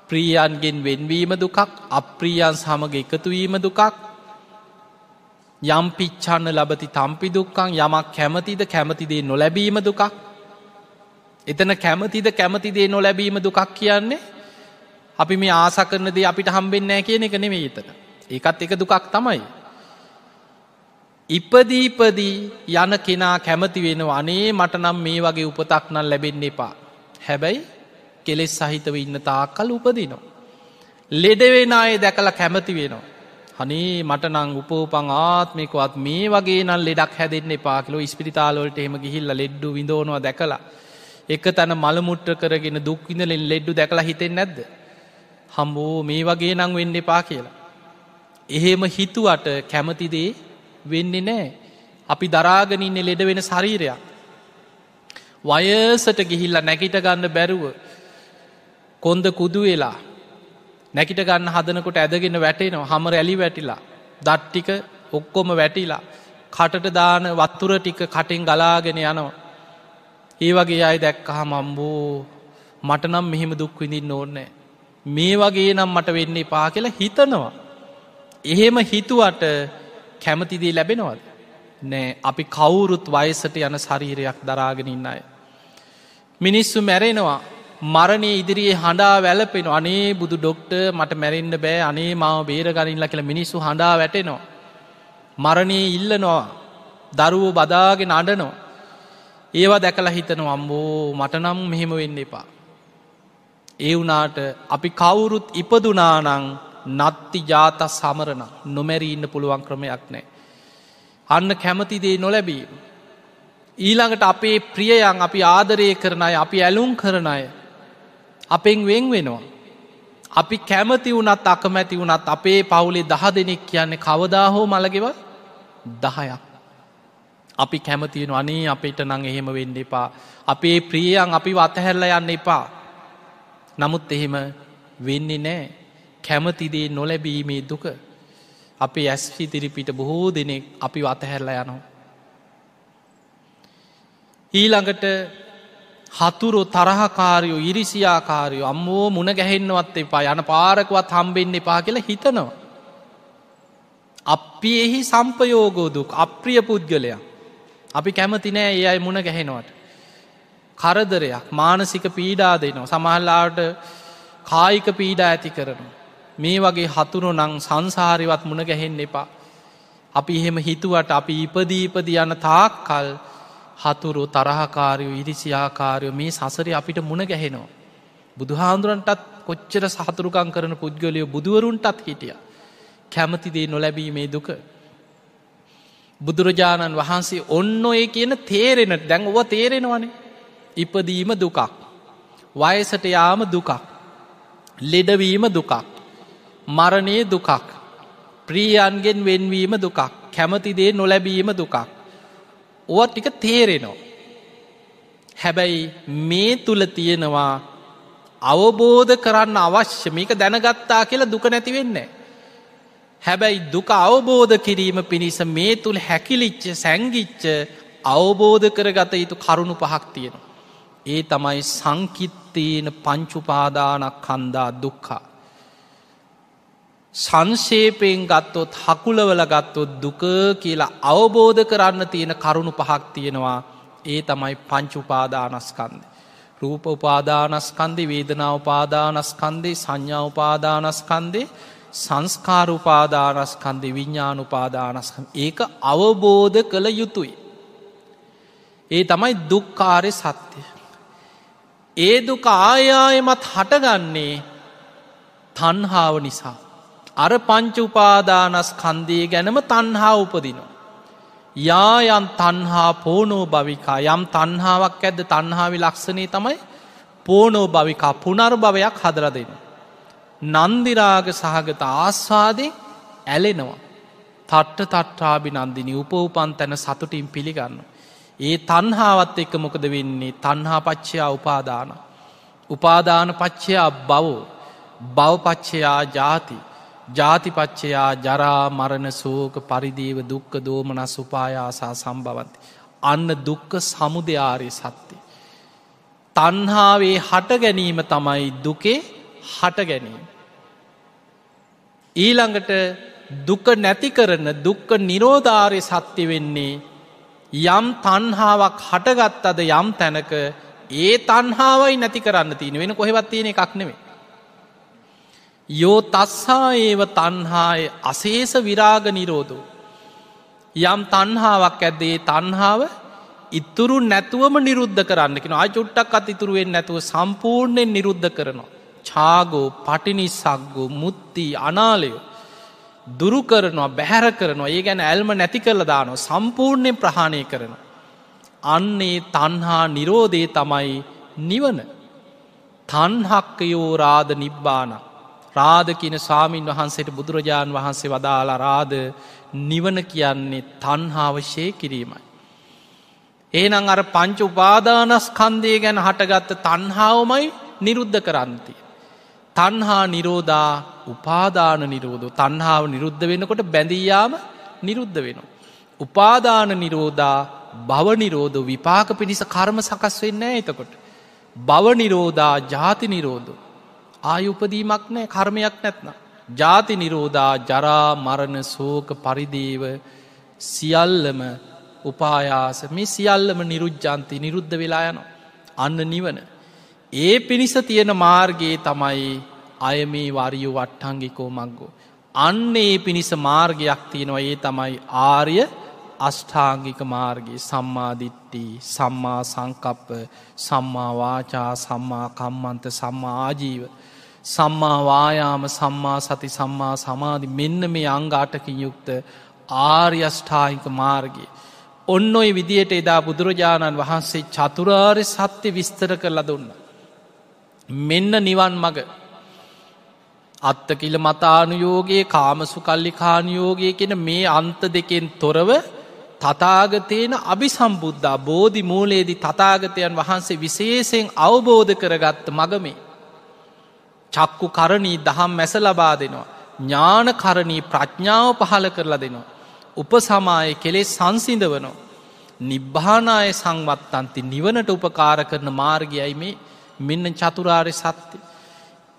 ප්‍රියන්ගෙන් වෙන්වීම දුකක් අප්‍රියන් සමග එකතුවීම දුකක්. යම් පිච්චන්න ලබති තම්පි දුක්කං යමක් කැමතිද කැමතිදේ නොලැබීම දුකක්. එතන කැමතිද කැමතිදේ නොලැබීම දුකක් කියන්නේ අපි මේ ආස කරනදේ අපිට හම්බෙන්නෑ කියන එක නෙමේ එතන. ඒකත් එක දුකක් තමයි. ඉපදීපදී යන කෙනා කැමති වෙන අනේ මට නම් මේ වගේ උපතක් නම් ලැබෙන්න එපා. හැබැයි කෙලෙස් සහිතව ඉන්න තාකල් උපදිනවා. ලෙඩවෙන අය දැකලා කැමති වෙනවා. හනේ මට නං උපෝපං ආත්මිකවත් මේ වගේ නල් ලෙඩක් හැදෙන්න්න පාකිලෝ ස්පිරිතාලවලට එහෙම ගිහිල්ල ලෙඩ්ඩු විඳෝනවා දැකලා. එක තැන මළමුට්ට කරගෙන දුක්විඳලින් ලෙඩ්ඩු දැකලා හිතෙන් නැද්ද? හම්බෝ මේ වගේ නං වෙන්න එපා කියලා. එහෙම හිතුවට කැමතිදේ වෙන්නේ නෑ අපි දරාගනින්න ලෙඩ වෙන ශරීරයක්. වයසට ගිහිල්ල නැකිට ගන්න බැරුව කොන්ද කුදු වෙලා නැකිට ගන්න හදනකොට ඇදගෙන වැටෙනවා හම රැලි වැටිලා දට්ටික ඔක්කොම වැටිලා කටට දාන වත්තුර ටික කටින් ගලාගෙන යනවා. ඒ වගේ අයි දැක්කහ මම්බෝ මටනම් මෙහෙම දුක් විඳින්න ඕන්නෑ. මේ වගේ නම් මට වෙන්නේ පා කියලා හිතනවා. එහෙම හිතුවට කැමතිදී ලැබෙනවද. නෑ අපි කවුරුත් වයසට යන ශරීරයක් දරාගෙන අය. මිනිස්සු මැරෙනවා මරණය ඉදිරියේ හඬා වැලපෙන අනේ බුදු ඩොක්ට මට මැරෙන්න්න බෑ අනේ මාව බේර ගනිල්ල කියලා මිනිස්සු හඬා වැටෙනවා. මරණය ඉල්ලනවා දරුවෝ බදාගෙන අඩනවා. ඒවා දැකලා හිතන අම්බෝ මටනම් මෙහෙම වෙන්න එපා. ඒ වනාට අපි කවුරුත් ඉපදුනානං නත්ති ජාත සමරණ නොමැරී ඉන්න පුළුවන් ක්‍රමයක් නෑ. අන්න කැමතිදේ නොලැබීම. ඊළඟට අපේ ප්‍රියයන් අපි ආදරය කරන අය අපි ඇලුම් කරන අය අපෙන් වෙන් වෙනවා. අපි කැමති වුනත් අකමැති වුනත් අපේ පවුලේ දහ දෙනෙක් කියන්නේ කවදා හෝ මළගෙව දහයක්. අපි කැමතියෙන අනේ අපිට නං එහෙම වෙන්න එපා. අපේ ප්‍රියයන් අපි වතහැරල යන්න එපා. නමුත් එහෙම වෙන්නේ නෑ කැමතිදේ නොලැබීමේ දුක. අපේ ඇස් හිතිරිපිට බොහෝ දෙනෙක් අපි වතහැරල යනවා. ඊළඟට හතුරු තරහකාරයෝ ඉරිසියාකාරයෝ අම්මෝ මුණ ගැහෙන්නවත් එපා යන පාරකවත් හම්බෙන්න එපා කියලා හිතනවා. අපි එහි සම්පයෝගෝදුක් අප්‍රිය පුද්ගලයක්. අපි කැමති නෑ ඒ අයි මුණ ගැහෙනවට. කරදරයක් මානසික පීඩා දෙනවා සමහල්ලාට කායික පීඩා ඇති කරන. මේ වගේ හතුරු නං සංසාරිවත් මුණ ගැහෙන්න එපා. අපි එහෙම හිතුවට අපි ඉපදීපද යන තාක් කල් හතුරු තරහකාරයෝ ඉරිසියාකාරයෝ මේ සසර අපිට මුණ ගැහෙනවා. බුදුහාන්දුරන්ටත් කොච්චර සහතුරුකං කරන පුද්ගලයෝ බුදුවරුන්ටත් හිටිය. කැමතිදේ නොලැබීමේ දුක. බුදුරජාණන් වහන්සේ ඔන්න ඔය කියන තේරෙන දැන් ඔව තේරෙනවනේ. ඉපදීම දුකක්. වයසට යාම දුකක්. ලෙඩවීම දුකක්. මරණය දුකක්. ප්‍රියන්ගෙන් වෙන්වීම දුකක්. කැමතිදේ නොලැබීම දුකක්. ඕ ටික තේරෙනවා. හැබැයි මේ තුළ තියෙනවා අවබෝධ කරන්න අවශ්‍ය මේක දැනගත්තා කියලා දුක නැතිවෙන්නේ. හැබැයි දුක අවබෝධ කිරීම පිණිස මේ තුළ හැකිලිච්ච සැංගිච්ච අවබෝධ කරගත යුතු කරුණු පහක් තියෙනවා. ඒ තමයි සංකිත්තීන පංචුපාදානක් කන්දා දුක්කා. සංශේපයෙන් ගත්තොත් හකුලවල ගත්තොත් දුක කියලා අවබෝධ කරන්න තියෙන කරුණු පහක් තියෙනවා ඒ තමයි පංචුපාදානස්කන්ද. රූප උපාදානස්කන්දෙ වේදනාවපාදානස්කන්දේ සංඥාවපාදානස්කන්දේ සංස්කාරුපාදානස්කන්දෙ විඤ්ඥානුපාදානස්කන් ඒක අවබෝධ කළ යුතුයි. ඒ තමයි දුක්කාරය සත්‍යය. ඒ දුක ආයායමත් හටගන්නේ තන්හාාව නිසා. අර පංච උපාදානස් කන්දේ ගැනම තන්හා උපදිනවා. යායන් තන්හා පෝනෝ භවිකා යම් තන්හාාවක් ඇද තන්හාාවි ලක්ෂණය තමයි පෝනෝ භවිකා පුනර් භවයක් හදර දෙන. නන්දිරාග සහගත ආස්වාදෙන් ඇලෙනවා. තට්ට තට්ටාබි නන්දිනි උපවපන් තැන සතුටින් පිළිගන්න. ඒ තන්හාවත් එක මොකද වෙන්නේ තන්හා පච්චයා උපාදාන. උපාදාන පච්චයා බවෝ බවපච්චයා ජාති ජාතිපච්චයා ජරා මරණ සෝක පරිදීව දුක්ක දෝමන සුපායාසා සම්බවන්ති. අන්න දුක්ක සමුදයාරය සත්‍යය. තන්හාාවේ හට ගැනීම තමයි දුකේ හට ගැනීම. ඊළඟට දුක නැති කරන දුක්ක නිරෝධාරය සත්‍ය වෙන්නේ යම් තන්හාාවක් හටගත්තද යම් තැනක ඒ තන්හාාවයි නැති කරන්න තියෙන වෙන කොහෙවත් තියෙන එකක් නෙවේ. යෝ තස්හා ඒව තන්හාය අසේස විරාග නිරෝධෝ. යම් තන්හාාවක් ඇද්දේ තන්හාාව ඉතුරු නැතුවම නිරුද්ධ කරන්නකෙන අජුට්ටක් අත් ඉතුරුවෙන් නැතුව සම්පූර්ණයෙන් නිරුද්ධ කරනවා. චාගෝ පටිනිසක්ගෝ මුත්ති අනාලයෝ දුරු කරනවා බැහැර කරනවා ඒ ගැන ඇල්ම නැති කරල දානවා සම්පූර්ණයෙන් ප්‍රහාණය කරන. අන්නේ තන්හා නිරෝධය තමයි නිවන. තන්හක්කයෝ රාධ නිබ්බාන. රාධ කියන සාමීන් වහන්සේට බුදුරජාණන් වහන්සේ වදාලා රාධ නිවන කියන්නේ තන්හාවශය කිරීමයි. ඒනං අර පංච උපාදානස්කන්දය ගැන හටගත්ත තන්හාවමයි නිරුද්ධ කරන්තිය. තන්හා නිරෝධා උපාදාන නිරෝධ තන්හාාව නිරුද්ධ වෙනකොට බැඳීයාම නිරුද්ධ වෙනවා. උපාදාන නිරෝධා බවනිරෝධ විපාක පිණිස කර්ම සකස් වෙන්න එතකොට. බවනිරෝධා ජාති නිරෝධ. ආයුපදීමක් නෑ කර්මයක් නැත්න. ජාති නිරෝධා ජරා මරණ සෝක පරිදේව සියල්ලම උපායාස මේ සියල්ලම නිරුද්ධ්ජන්ති නිරුද්ධ වෙලා යන අන්න නිවන. ඒ පිණිස තියෙන මාර්ගයේ තමයි අය මේ වරියු වට්ටංගිකෝ මක්ගෝ. අන්න ඒ පිණිස මාර්ගයක් තියෙනවා ඒ තමයි ආර්ය අෂ්ඨාංගික මාර්ගයේ සම්මාධිට්ටි සම්මා සංකප්ප සම්මාවාචා සම්මා කම්මන්ත සම්මා ආජීව සම්මාවායාම සම්මා සති සම්මා සමාධි මෙන්න මේ අංගාටකින් යුක්ත ආර්යෂ්ඨායික මාර්ගයේ. ඔන්න ඔය විදියට එදා බුදුරජාණන් වහන්සේ චතුරාර්ය සත්‍ය විස්තර කරලා දුන්න. මෙන්න නිවන් මග අත්තකිල මතානුයෝගේ කාමසු කල්ලිකානුයෝගය කියෙන මේ අන්ත දෙකෙන් තොරව තතාගතයන අභි සම්බුද්ධා බෝධි මූලයේදී තතාගතයන් වහන්සේ විශේෂයෙන් අවබෝධ කරගත්ත මගමේ. චක්කු කරණී දහම් මැස ලබා දෙනවා. ඥානකරණී ප්‍රඥාව පහල කරලා දෙනවා. උපසමාය කෙලෙස් සංසිඳ වනවා. නිබ්භානාය සංවත්තන්ති නිවනට උපකාර කරන මාර්ගයයි මේ මෙන්න චතුරාරය සත්‍යය.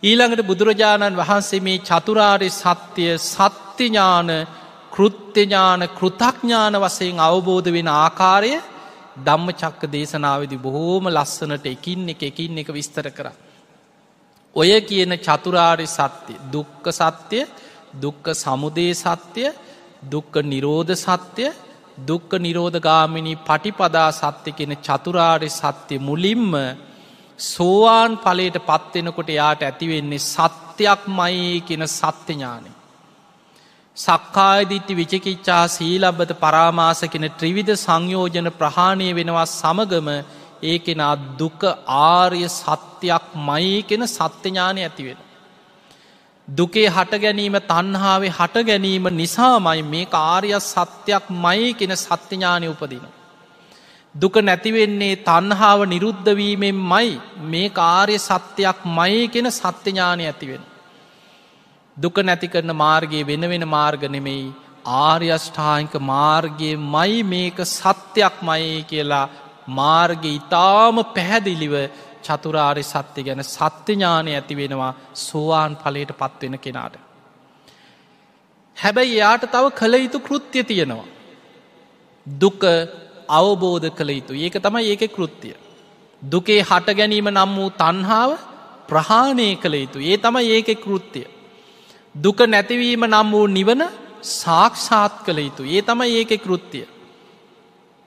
ඊළඟට බුදුරජාණන් වහන්සේ මේ චතුරාරය සත්‍යය සත්‍යඥාන කෘත්‍යඥාන කෘතඥාන වසයෙන් අවබෝධ වෙන ආකාරය ධම්ම චක්ක දේශනාවදි බොහෝම ලස්සනට එකින් එක එකින් එක විස්තර කර. ඔය කියන චතුරාරි සත්‍යය දුක්ක සත්‍යය දුක්ක සමුදේ සත්‍යය දුක්ක නිරෝධ සත්‍යය දුක්ක නිරෝධගාමිණී පටිපදා සත්‍ය කියෙන චතුරාරි සත්‍යය මුලින්ම සෝවාන් පලට පත්වෙනකොට යාට ඇතිවෙන්නේ සත්‍යයක් මයි කියන සත්‍යඥානය. සක්කායදිත්‍ය විචකිච්චා සීලබ්බත පරාමාස කෙන ත්‍රිවිධ සංයෝජන ප්‍රහාණය වෙනවා සමගම ඒ කෙනා දුක ආර්ය සත්‍යයක් මයි කෙන සත්‍යඥානය ඇතිවෙන. දුකේ හට ගැනීම තන්හාාවේ හට ගැනීම නිසාමයි මේ ආර්ය සත්‍යයක් මයි කෙන සත්‍යඥානය උපදින. දුක නැතිවෙන්නේ තන්හාාව නිරුද්ධවීමෙන් මයි මේ ආර්ය සත්‍යයක් මයි කෙන සත්‍යඥානය ඇතිවෙන. දුක නැති කරන මාර්ගයේ වෙන වෙන මාර්ග නෙමෙයි ආර්යෂ්ඨායික මාර්ගයේ මයි මේක සත්‍යයක් මයි කියලා මාර්ග ඉතාම පැහැදිලිව චතුරාරි සත්‍ය ගැන සත්‍යඥානය ඇති වෙනවා සෝවාන් පලට පත්වෙන කෙනාට. හැබැයි එයාට තව කළ යුතු කෘත්‍ය තියෙනවා. දුක අවබෝධ කළ යුතු ඒක තමයි ඒක කෘත්තිය. දුකේ හට ගැනීම නම් වූ තන්හාාව ප්‍රහාණය කළ යුතු ඒ තමයි ඒක කෘත්තිය. දුක නැතිවීම නම් වූ නිවන සාක්ෂාත් කළ යුතු ඒ තමයි ඒක කෘත්තිය.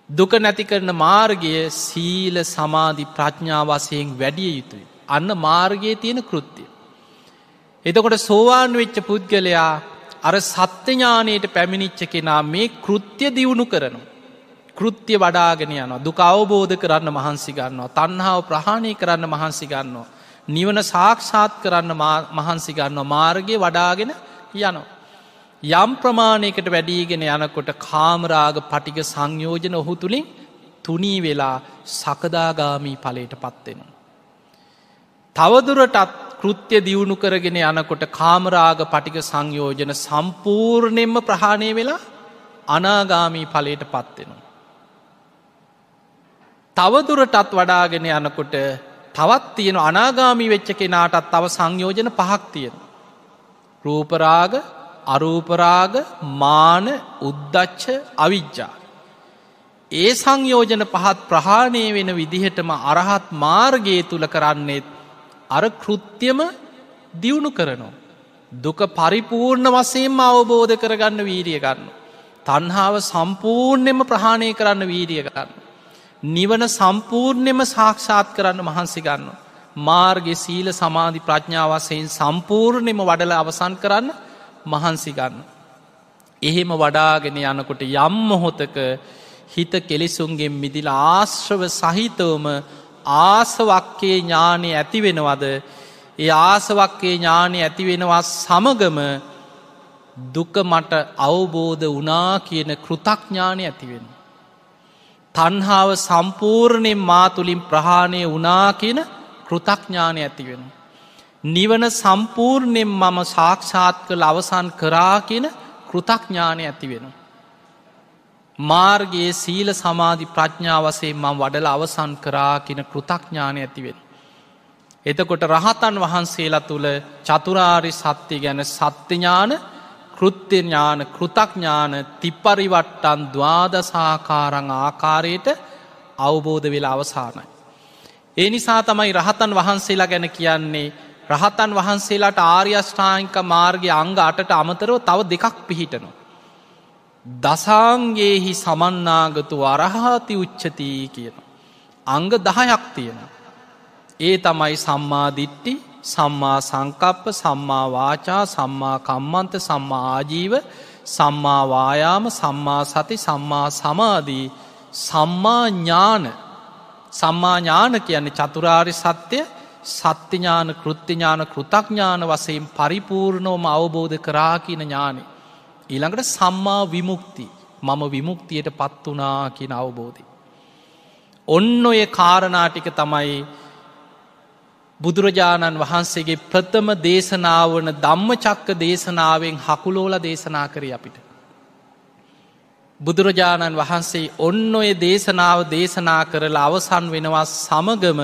දුක නැති කරන මාර්ගය සීල සමාධි ප්‍රඥාවසයෙන් වැඩිය යුතුයි. අන්න මාර්ගයේ තියෙන කෘත්තිය. එතකොට සෝවාන් වෙච්ච පුද්ගලයා අර සත්‍යඥානයට පැමිණිච්ච කෙනා මේ කෘත්‍ය දියුණු කරනු. කෘත්‍ය වඩාගෙන යන දුක අවබෝධ කරන්න මහන්සි ගන්නවා තන්හාාව ප්‍රහාණය කරන්න මහන්සි ගන්නවා. නිවන සාක්ෂාත් කරන්න මහන්සි ගන්න මාර්ගය වඩාගෙන යනවා. යම් ප්‍රමාණයකට වැඩීගෙන යනකොට කාමරාග පටික සංයෝජන ඔහු තුළින් තුනී වෙලා සකදාගාමී පලට පත්වෙනවා. තවදුරටත් කෘත්‍ය දියුණු කරගෙන යනකොට කාමරාග පටික සංයෝජන සම්පූර්ණයෙන්ම ප්‍රහාණය වෙලා අනාගාමී පලට පත්වෙනවා. තවදුරටත් වඩාගෙන යනකොට තවත් තියෙන අනාගාමී වෙච්ච කෙනාටත් තව සංයෝජන පහක් තියෙන. රූපරාග අරූපරාග මාන උද්දච්ච අවිජ්ජා. ඒ සංයෝජන පහත් ප්‍රහාණය වෙන විදිහටම අරහත් මාර්ගයේ තුළ කරන්නේෙත් අර කෘත්‍යම දියුණු කරනවා. දුක පරිපූර්ණ වසයෙන්ම අවබෝධ කරගන්න වීරිය ගන්න. තන්හාාව සම්පූර්ණයම ප්‍රහාණය කරන්න වීරිය ගන්න. නිවන සම්පූර්ණයම සාක්ෂාත් කරන්න මහන්සි ගන්න. මාර්ග සීල සමාධි ප්‍රඥාවසයෙන් සම්පූර්ණයම වඩල අවසන් කරන්න මහන්සි ගන්න. එහෙම වඩාගෙන යනකොට යම් මොහොතක හිත කෙලෙසුන්ගෙන් මිදිල ආශ්‍රව සහිතවම ආසවක්කේ ඥානය ඇතිවෙනවද ඒ ආසවක්කේ ඥානය ඇතිවෙනවා සමගම දුක මට අවබෝධ වනා කියන කෘතඥානය ඇතිවෙන. තන්හාාව සම්පූර්ණයෙන් මා තුළින් ප්‍රහාණය වනා කියන කෘතඥානය ඇතිවෙන. නිවන සම්පූර්ණයෙන් මම සාක්ෂාත් කළ අවසන් කරා කියන කෘතඥානය ඇතිවෙන. මාර්ගයේ සීල සමාධි ප්‍රඥාවසේ මං වඩල අවසන් කරා කියන කෘතඥානය ඇතිවෙන. එතකොට රහතන් වහන්සේලා තුළ චතුරාරි සත්‍යය ගැන සත්‍යඥාන කෘත්‍යඥාන කෘතඥාන තිපරිවට්ටන් දවාදසාකාරං ආකාරයට අවබෝධ වෙලා අවසානයි. ඒ නිසා තමයි රහතන් වහන්සේලා ගැන කියන්නේ රහතන් වහන්සේලාට ආර්යෂ්ඨායික මාර්ගය අංග අටට අමතරව තව දෙකක් පිහිටනවා. දසාන්ගේහි සමන්නාගතු අරහාති උච්චතිී කියන. අංග දහයක් තියෙන. ඒ තමයි සම්මාදිට්ටි සම්මා සංකප්ප සම්මා වාචා සම්මා කම්මන්ත සම්මා ආජීව සම්මාවායාම සම්මා සති සම්මා සමාදී සම්මා ඥාන සම්මා ඥාන කියන්නේ චතුරාරි සත්‍යය සත්‍යඥාන කෘත්තිඥාන කෘතඥාන වසයෙන් පරිපූර්ණෝම අවබෝධ කරා කියන ඥානෙ. ඊළඟට සම්මා විමුක්ති මම විමුක්තියට පත් වනා කියන අවබෝධය. ඔන්න ඔය කාරණාටික තමයි බුදුරජාණන් වහන්සේගේ ප්‍රථම දේශනාවන ධම්ම චක්ක දේශනාවෙන් හකුලෝල දේශනා කර අපිට. බුදුරජාණන් වහන්සේ ඔන්න ඔය දේශනාව දේශනා කරලා අවසන් වෙනවා සමගම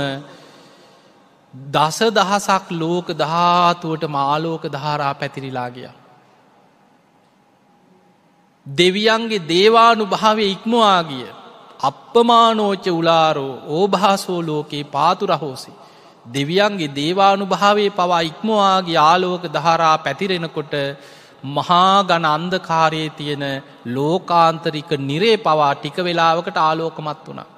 දස දහසක් ලෝක ධාතුවට මාලෝක ධාරා පැතිරිලා ගිය. දෙවියන්ගේ දේවානු භාවය ඉක්මවා ගිය. අපපමානෝච්ච උලාරෝ ඕභාසෝ ලෝකයේ පාතුරහෝසි. දෙවියන්ගේ දේවානු භාවේ පවා ඉක්මවාගේ ආලෝක දහරා පැතිරෙනකොට මහා ගණ අන්දකාරයේ තියෙන ලෝකාන්තරික නිරේ පවා ටික වෙලාවකට ආලෝකමත් වුණා.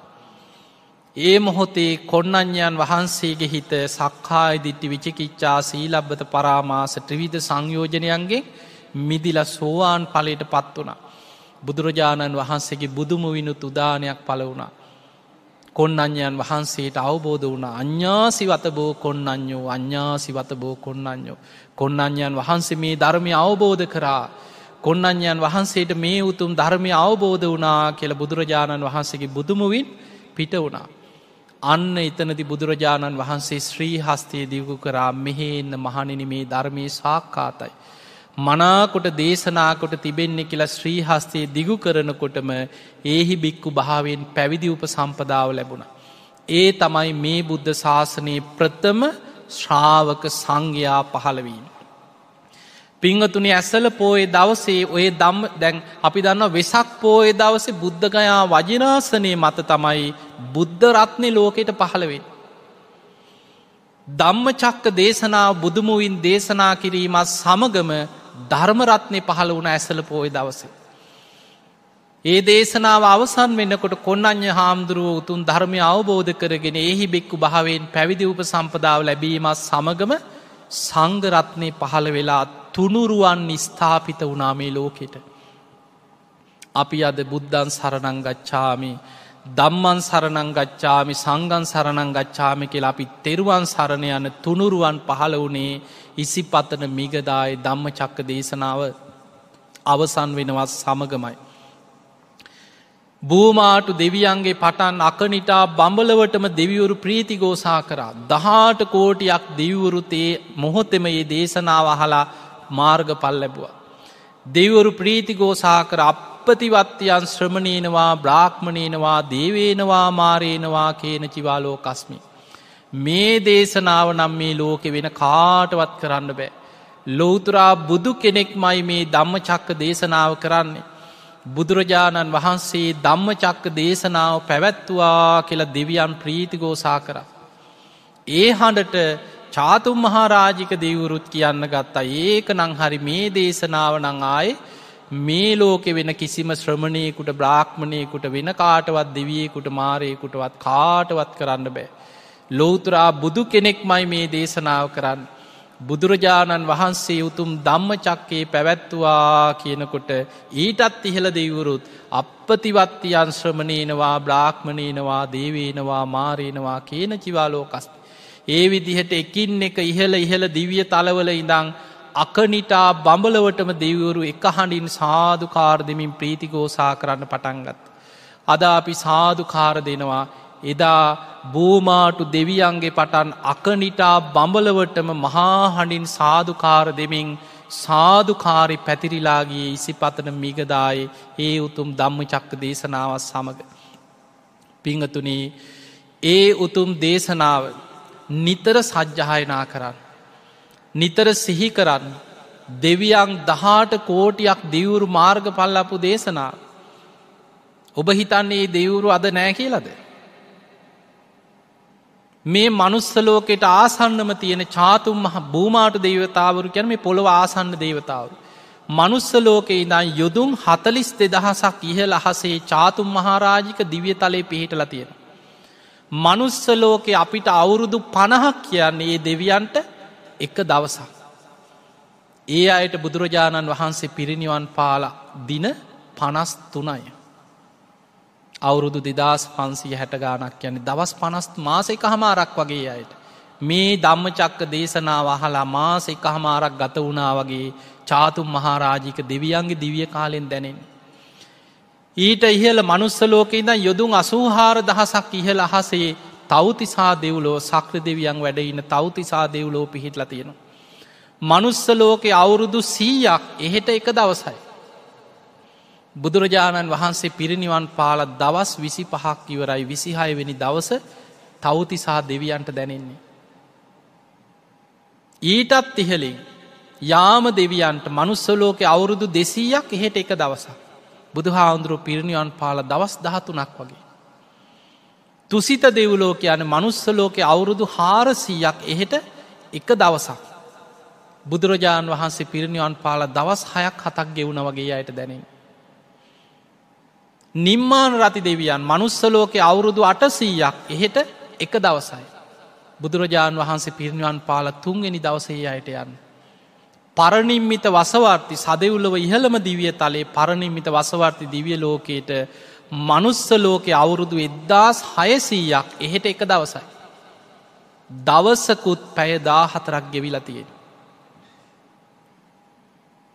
ඒ මොහොතේ කොන්නඥයන් වහන්සේගේ හිත සක්කාය දිට්ටි විචකිච්චා සීලබ්බත පරාමාස ත්‍රවිධ සංයෝජනයන්ගේ මිදිල සෝවාන් පලට පත් වනා. බුදුරජාණන් වහන්සේගේ බුදුමුවිනුත් උදානයක් පල වුණා. කොන්නඥයන් වහන්සේට අවබෝධ වුණ අඥ්ඥාසිවත බෝ කොන්නඥෝ අඥ්ඥාසිවත බෝ කොන්නඥෝ. කොන්නඥයන් වහන්සේ මේ ධර්මය අවබෝධ කරා. කොන්නඥයන් වහන්සේට මේ උතුම් ධර්මය අවබෝධ වනා කියල බුදුරජාණන් වහන්සේගේ බුදුමුවින් පිට වුණා. අන්න එතනති බුදුරජාණන් වහන්සේ ශ්‍රී හස්තය දියගු කරා මෙහෙන්න මහනිනි මේ ධර්මය සාක්කාතයි. මනාකොට දේශනාකොට තිබෙන්නේ කියලා ශ්‍රී හස්තයේ දිගු කරනකොටම ඒහි බික්කු භාවෙන් පැවිදි උප සම්පදාව ලැබුණ. ඒ තමයි මේ බුද්ධ ශාසනයේ ප්‍රථම ශ්‍රාවක සංඝයා පහළවීම. පිංහතුනි ඇසල පෝය දවසේ ඔය දම් දැන් අපි දන්න වෙසක් පෝය දවසේ බුද්ධගයා වජනාසනය මත තමයි බුද්ධ රත්නය ලෝකෙට පහළවෙන්. ධම්ම චක්ක දේශනාව බුදුමුවින් දේශනා කිරීමත් සමගම ධර්මරත්නය පහළ වුණ ඇසල පෝය දවසේ. ඒ දේශනාව අවසන් වෙන්නකොට කොන්නඥ හාමුදුරුව උතුන් ධර්මය අවබෝධ කරගෙන එහි බෙක්කු භාවෙන් පැවිදි උප සම්පදාව ලැබීමත් සමගම සංගරත්නය පහළ වෙලා තුනුරුවන් ස්ථාපිත වනාමේ ලෝකෙට. අපි අද බුද්ධන් සරණංගච්ඡාමි දම්මන් සරණංගච්ඡාමි සංගන් සරණංගච්ඡාමි කියලා අපි තෙරුවන් සරණ යන තුනුරුවන් පහළ වනේ ඉසි පතන මිගදාය ධම්ම චක්ක දේශනාව අවසන් වෙනවත් සමගමයි. බූමාටු දෙවියන්ගේ පටන් අකනිටා බඹලවටම දෙවිවරු ප්‍රීතිගෝසා කරා. දහාට කෝටියක් දෙවිවරුතේ මොහොතෙම ඒ දේශනාව අහලා මාර්ග පල් ලැබුව. දෙවරු ප්‍රීතිගෝසා කර අපපතිවත්්‍යයන් ශ්‍රමණයනවා බ්‍රාහ්මණයනවා දේවේනවා මාරේනවා කියන චිවාලෝ කස්මි. මේ දේශනාව නම් මේ ලෝකෙ වෙන කාටවත් කරන්න බෑ. ලෝතුරා බුදු කෙනෙක් මයි මේ ධම්ම චක්ක දේශනාව කරන්නේ. බුදුරජාණන් වහන්සේ ධම්ම චක්ක දේශනාව පැවැත්තුවා කියලා දෙවියන් ප්‍රීතිගෝසා කර. ඒ හඬට චාතුම් මහාරාජික දෙවුරුත් කියන්න ගත්තා ඒක නං හරි මේ දේශනාව නං ආයේ මේ ලෝකෙ වෙන කිසිම ශ්‍රමණයකුට බ්‍රාහ්මණයකුට වෙන කාටවත් දෙවියෙකුට මාරයකුටවත් කාටවත් කරන්න බෑ. ලෝතුරා බුදු කෙනෙක් මයි මේ දේශනාව කරන්න. බුදුරජාණන් වහන්සේ උතුම් ධම්ම චක්කේ පැවැත්තුවා කියනකොට ඊටත් ඉහළ දෙවුරුත් අපපතිවත්ති අංශ්‍රමණයනවා බ්‍රාහ්මණයනවා දේවේනවා මාරේනවා කියන චිවාලෝකස්. ඒ විදිහට එකින් එක ඉහළ ඉහළ දිවිය තලවල ඉඳං අකනිටා බඹලවටම දෙවරු එක හඬින් සාධකාර දෙමින් ප්‍රීතිගෝසා කරන්න පටන්ගත්. අද අපි සාධකාර දෙනවා එදා බූමාටු දෙවියන්ගේ පටන් අකනිටා බඹලවටම මහාහඬින් සාධකාර දෙමින් සාධකාරි පැතිරිලාගේ ඉසිපතන මිගදායි ඒ උතුම් ධම්ම චක්ක දේශනාවත් සමඟ. පිංහතුනී ඒ උතුම් දේශනාව නිතර සජ්්‍යහයනා කරන්න. නිතර සිහි කරන්න දෙවියන් දහාට කෝටියක් දිවුරු මාර්ග පල්ලපු දේශනා. ඔබ හිතන්නේ දෙවුරු අද නෑ කියලද. මේ මනුස්සලෝකෙට ආසන්නම තියෙන චාතුම් මහ භූමාට දේවතාවරු කැන මේ පොළොව ආසන්න දේවතාව. මනුස්සලෝකෙ ඉදන් යොදුම් හතලිස් දෙදහසක් ඉහල අහසේ චාතුම් මහාරාජික දිවිය තලේ පිහිටල තියෙන. මනුස්සලෝකෙ අපිට අවුරුදු පණහක් කියන්නේ ඒ දෙවියන්ට එක දවසක්. ඒ අයට බුදුරජාණන් වහන්සේ පිරිනිවන් පාල දින පනස් තුනයි. අවුරුදු දෙදස් පන්සිය හැට ගානක් යන දවස් පනස්ත් මාස එක හමාරක් වගේ අයට. මේ ධම්ම චක්ක දේශනාව අහලා මාස එක හමාරක් ගත වුණා වගේ චාතුම් මහාරාජික දෙවියන්ගේ දිවිය කාලෙන් දැනෙන්. ඊට ඉහල මනුස්සලෝක ඉද යොදුන් අසූහාර දහසක් ඉහල අහසේ තෞතිසා දෙව්ලෝ සක්‍ර දෙවියන් වැඩඉන්න තෞතිසා දෙව්ලෝ පිහිටල තියෙනවා. මනුස්සලෝකෙ අවුරුදු සීයක් එහෙට එක දවසයි. බුදුරජාණන් වහන්සේ පිරිනිවන් පාල දවස් විසි පහක් ඉවරයි විසිහයවෙනි දවස තවතිසා දෙවියන්ට දැනෙන්නේ. ඊටත් ඉහලින් යාම දෙවියන්ට මනුස්සලෝක අවුරුදු දෙසීයක් එහෙට එක දවසක්. බුදු හාන්දුරුව පිරිනිවන් පාල දවස් දහතුනක් වගේ. තුසිත දෙව්ලෝක යන මනුස්සලෝක අවුරුදු හාරසීයක් එහෙට එක දවසක්. බුදුරජාණන් වහන්සේ පිරිනිවන් පාල දවස් හයක් හතක් ගෙවුණ වගේ අයට දැනෙන. නිම්මාන රති දෙවියන් මනුස්සලෝක අවුරුදු අටසීයක් එහෙට එක දවසයි. බුදුරජාණන් වහන්සේ පිරිනිවන් පාල තුන්ගනි දවසේ අයට යන්න. පරණිම්මිත වසවර්ති සදවුලව ඉහළම දිවිය තලේ පරණිම්මිත වසවර්ති දිවිය ලෝකයට මනුස්ස ලෝකෙ අවුරුදු එද්දාස් හයසීයක් එහෙට එක දවසයි. දවසකුත් පැයදා හතරක් ගෙවිලතියෙන්.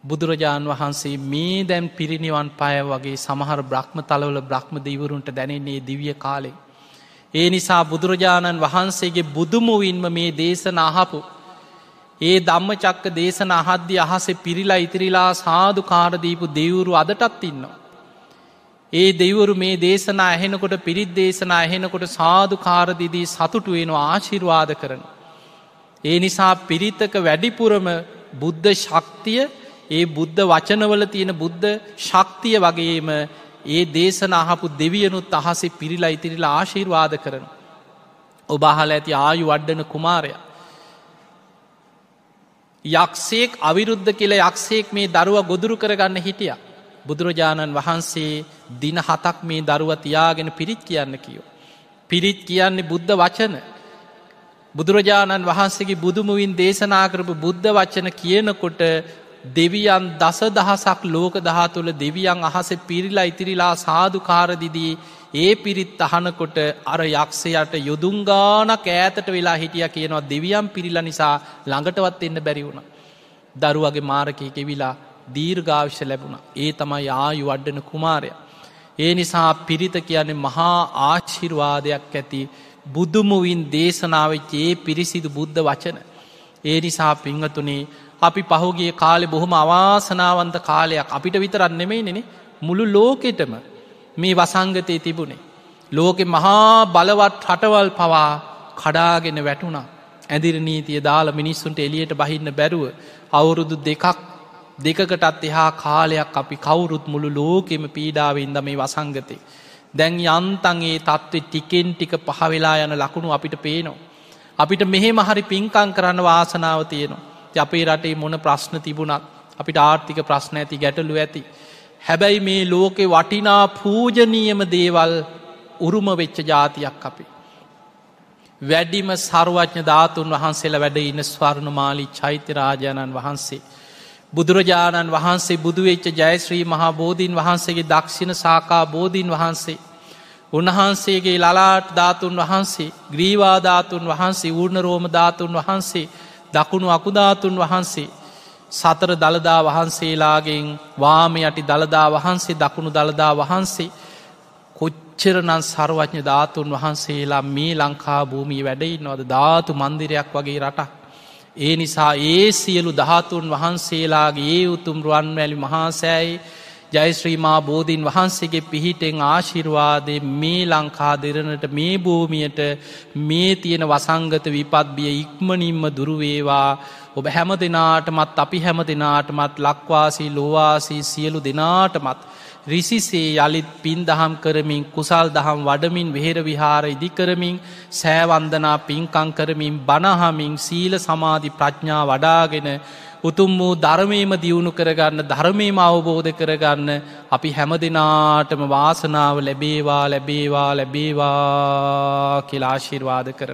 බුදුරජාණන් වහන්සේ මේ දැන් පිරිනිවන් පය වගේ සමහර බ්‍රහ්ම තලවල බ්‍රහ්ම දීවරුන්ට දැනෙන්නේ දිවිය කාලේ. ඒ නිසා බුදුරජාණන් වහන්සේගේ බුදුමුවින්ම මේ දේශන අහපු. ඒ ධම්ම චක්ක දේශන අහද්‍ය අහසේ පිරිලා ඉතිරිලා සාධු කාරදීපු දෙවුරු අදටත් ඉන්නවා. ඒ දෙවරු මේ දේශනා ඇහෙනකොට පිරිත් දේශනා ඇහෙනකොට සාධු කාරදිදී සතුටු වෙනවා ආශිර්වාද කරන. ඒ නිසා පිරිතක වැඩිපුරම බුද්ධ ශක්තිය ඒ බුද්ධ වචනවල තියෙන බුද්ධ ශක්තිය වගේම ඒ දේශන අහපු දෙවියනුත් අහසේ පිරිලා ඉතිරිලා ආශිර්වාද කරන. ඔබහල ඇති ආයු වඩ්ඩන කුමාරය. යක්ෂේක් අවිරුද්ධ කියල යක්ෂේක් මේ දරුව ගොදුරු කරගන්න හිටිය. බුදුරජාණන් වහන්සේ දින හතක් මේ දරුව තියාගෙන පිරිත් කියන්න කියෝ. පිරිත් කියන්නේ බුද්ධ වචන. බුදුරජාණන් වහන්සේගේ බුදුමුවින් දේශනා කරපු බුද්ධ වචන කියනකොට දෙවියන් දස දහසක් ලෝක දහා තුළ දෙවියන් අහස පිරිලා ඉතිරිලා සාධකාරදිදී ඒ පිරිත් අහනකොට අර යක්ෂයට යොදුංගානක් ඈතට වෙලා හිටිය කියනවා දෙවියම් පිරිල නිසා ළඟටවත් එන්න බැරි වුණ. දරුවගේ මාරකය කෙවිලා දීර්ගාවිශ්‍ය ලැබුණ ඒ තමයි ආයු වඩ්ඩන කුමාරය. ඒ නිසා පිරිත කියන්නේ මහා ආශිර්වාදයක් ඇති බුදුමුවින් දේශනාවච්ච ඒ පිරිසිදු බුද්ධ වචන. ඒ නිසා පිංහතුනේ අපි පහුගේ කාලෙ බොහොම අවාසනාවන්ත කාලයක් අපිට විතරත් නෙමෙයි නෙනෙ මුළු ලෝකෙටම මේ වසංගතය තිබුණේ. ලෝකෙ මහා බලවත් හටවල් පවා කඩාගෙන වැටුණා. ඇදිර නීතිය දාල මිනිස්සුන්ට එලියට බහින්න බැරුව අවුරුදු දෙකක් දෙකකටත් එහා කාලයක් අපි කවුරුත් මුළු ලෝකෙම පීඩාවන්ද මේ වසංගතය. දැන් යන්තන්ගේ තත්ත්වෙ ටිකෙන් ටික පහවෙලා යන ලකුණු අපිට පේනවා. අපිට මෙහෙම හරි පින්කං කරන්න වාසනාව තියෙනවා. අපේ රටේ මොන ප්‍රශ්න තිබුණත් අපිට ආර්ථික ප්‍රශ්න ඇති ගැටලු ඇති. හැබැයි මේ ලෝකෙ වටිනා පූජනීයම දේවල් උරුම වෙච්ච ජාතියක් අපි. වැඩිම සරුවඥ ධාතුන් වහන්සේලා වැඩ ඉන්න ස්වර්ණමාලි චෛත්‍යරාජාණන් වහන්සේ. බුදුරජාණන් වහන්සේ බුදුවෙච්ච ජයශ්‍රී මහා බෝධීන් වහන්සේගේ දක්ෂිණ සාකා බෝධීන් වහන්සේ. උන්වහන්සේගේ ලලාට ධාතුන් වහන්සේ ග්‍රීවාධාතුන් වහන්සේ ඌර්ණ රෝම ධාතුන් වහන්සේ දකුණු අකුධාතුන් වහන්සේ සතර දළදා වහන්සේලාගෙන් වාම යටි දළදා වහන්සේ දකුණු දළදා වහන්සේ කොච්චරනන් සර්වඥ ධාතුන් වහන්සේලා මේ ලංකා භූමී වැඩයින්නවද ධාතු මන්දිරයක් වගේ රටක්. ඒ නිසා ඒ සියලු දහතුන් වහන්සේලාගේ ඒ උතුම් රුවන්වැලි මහාසෑයි ජයශ්‍රීමා බෝධීන් වහන්සේගේ පිහිටෙන් ආශිර්වාදය මේ ලංකා දෙරනට මේ භූමියයට මේ තියෙන වසංගත විපත්බිය ඉක්මනින්ම දුරුවේවා ඔබ හැම දෙනාටමත් අපි හැම දෙනාටමත් ලක්වාසී ලෝවාසී සියලු දෙනාටමත් රිසිසේ යළිත් පින් දහම් කරමින් කුසල් දහම් වඩමින් වෙහෙර විහාර ඉදිකරමින් සෑවන්දනා පින්කං කරමින් බණහමින් සීල සමාධි ප්‍රඥා වඩාගෙන උතුම් වූ ධර්මයම දියුණු කරගන්න ධර්මයම අවබෝධ කරගන්න අපි හැම දෙනාටම වාසනාව ලැබේවා ලැබේවා ලැබේවා කියලාශිර්වාද කර.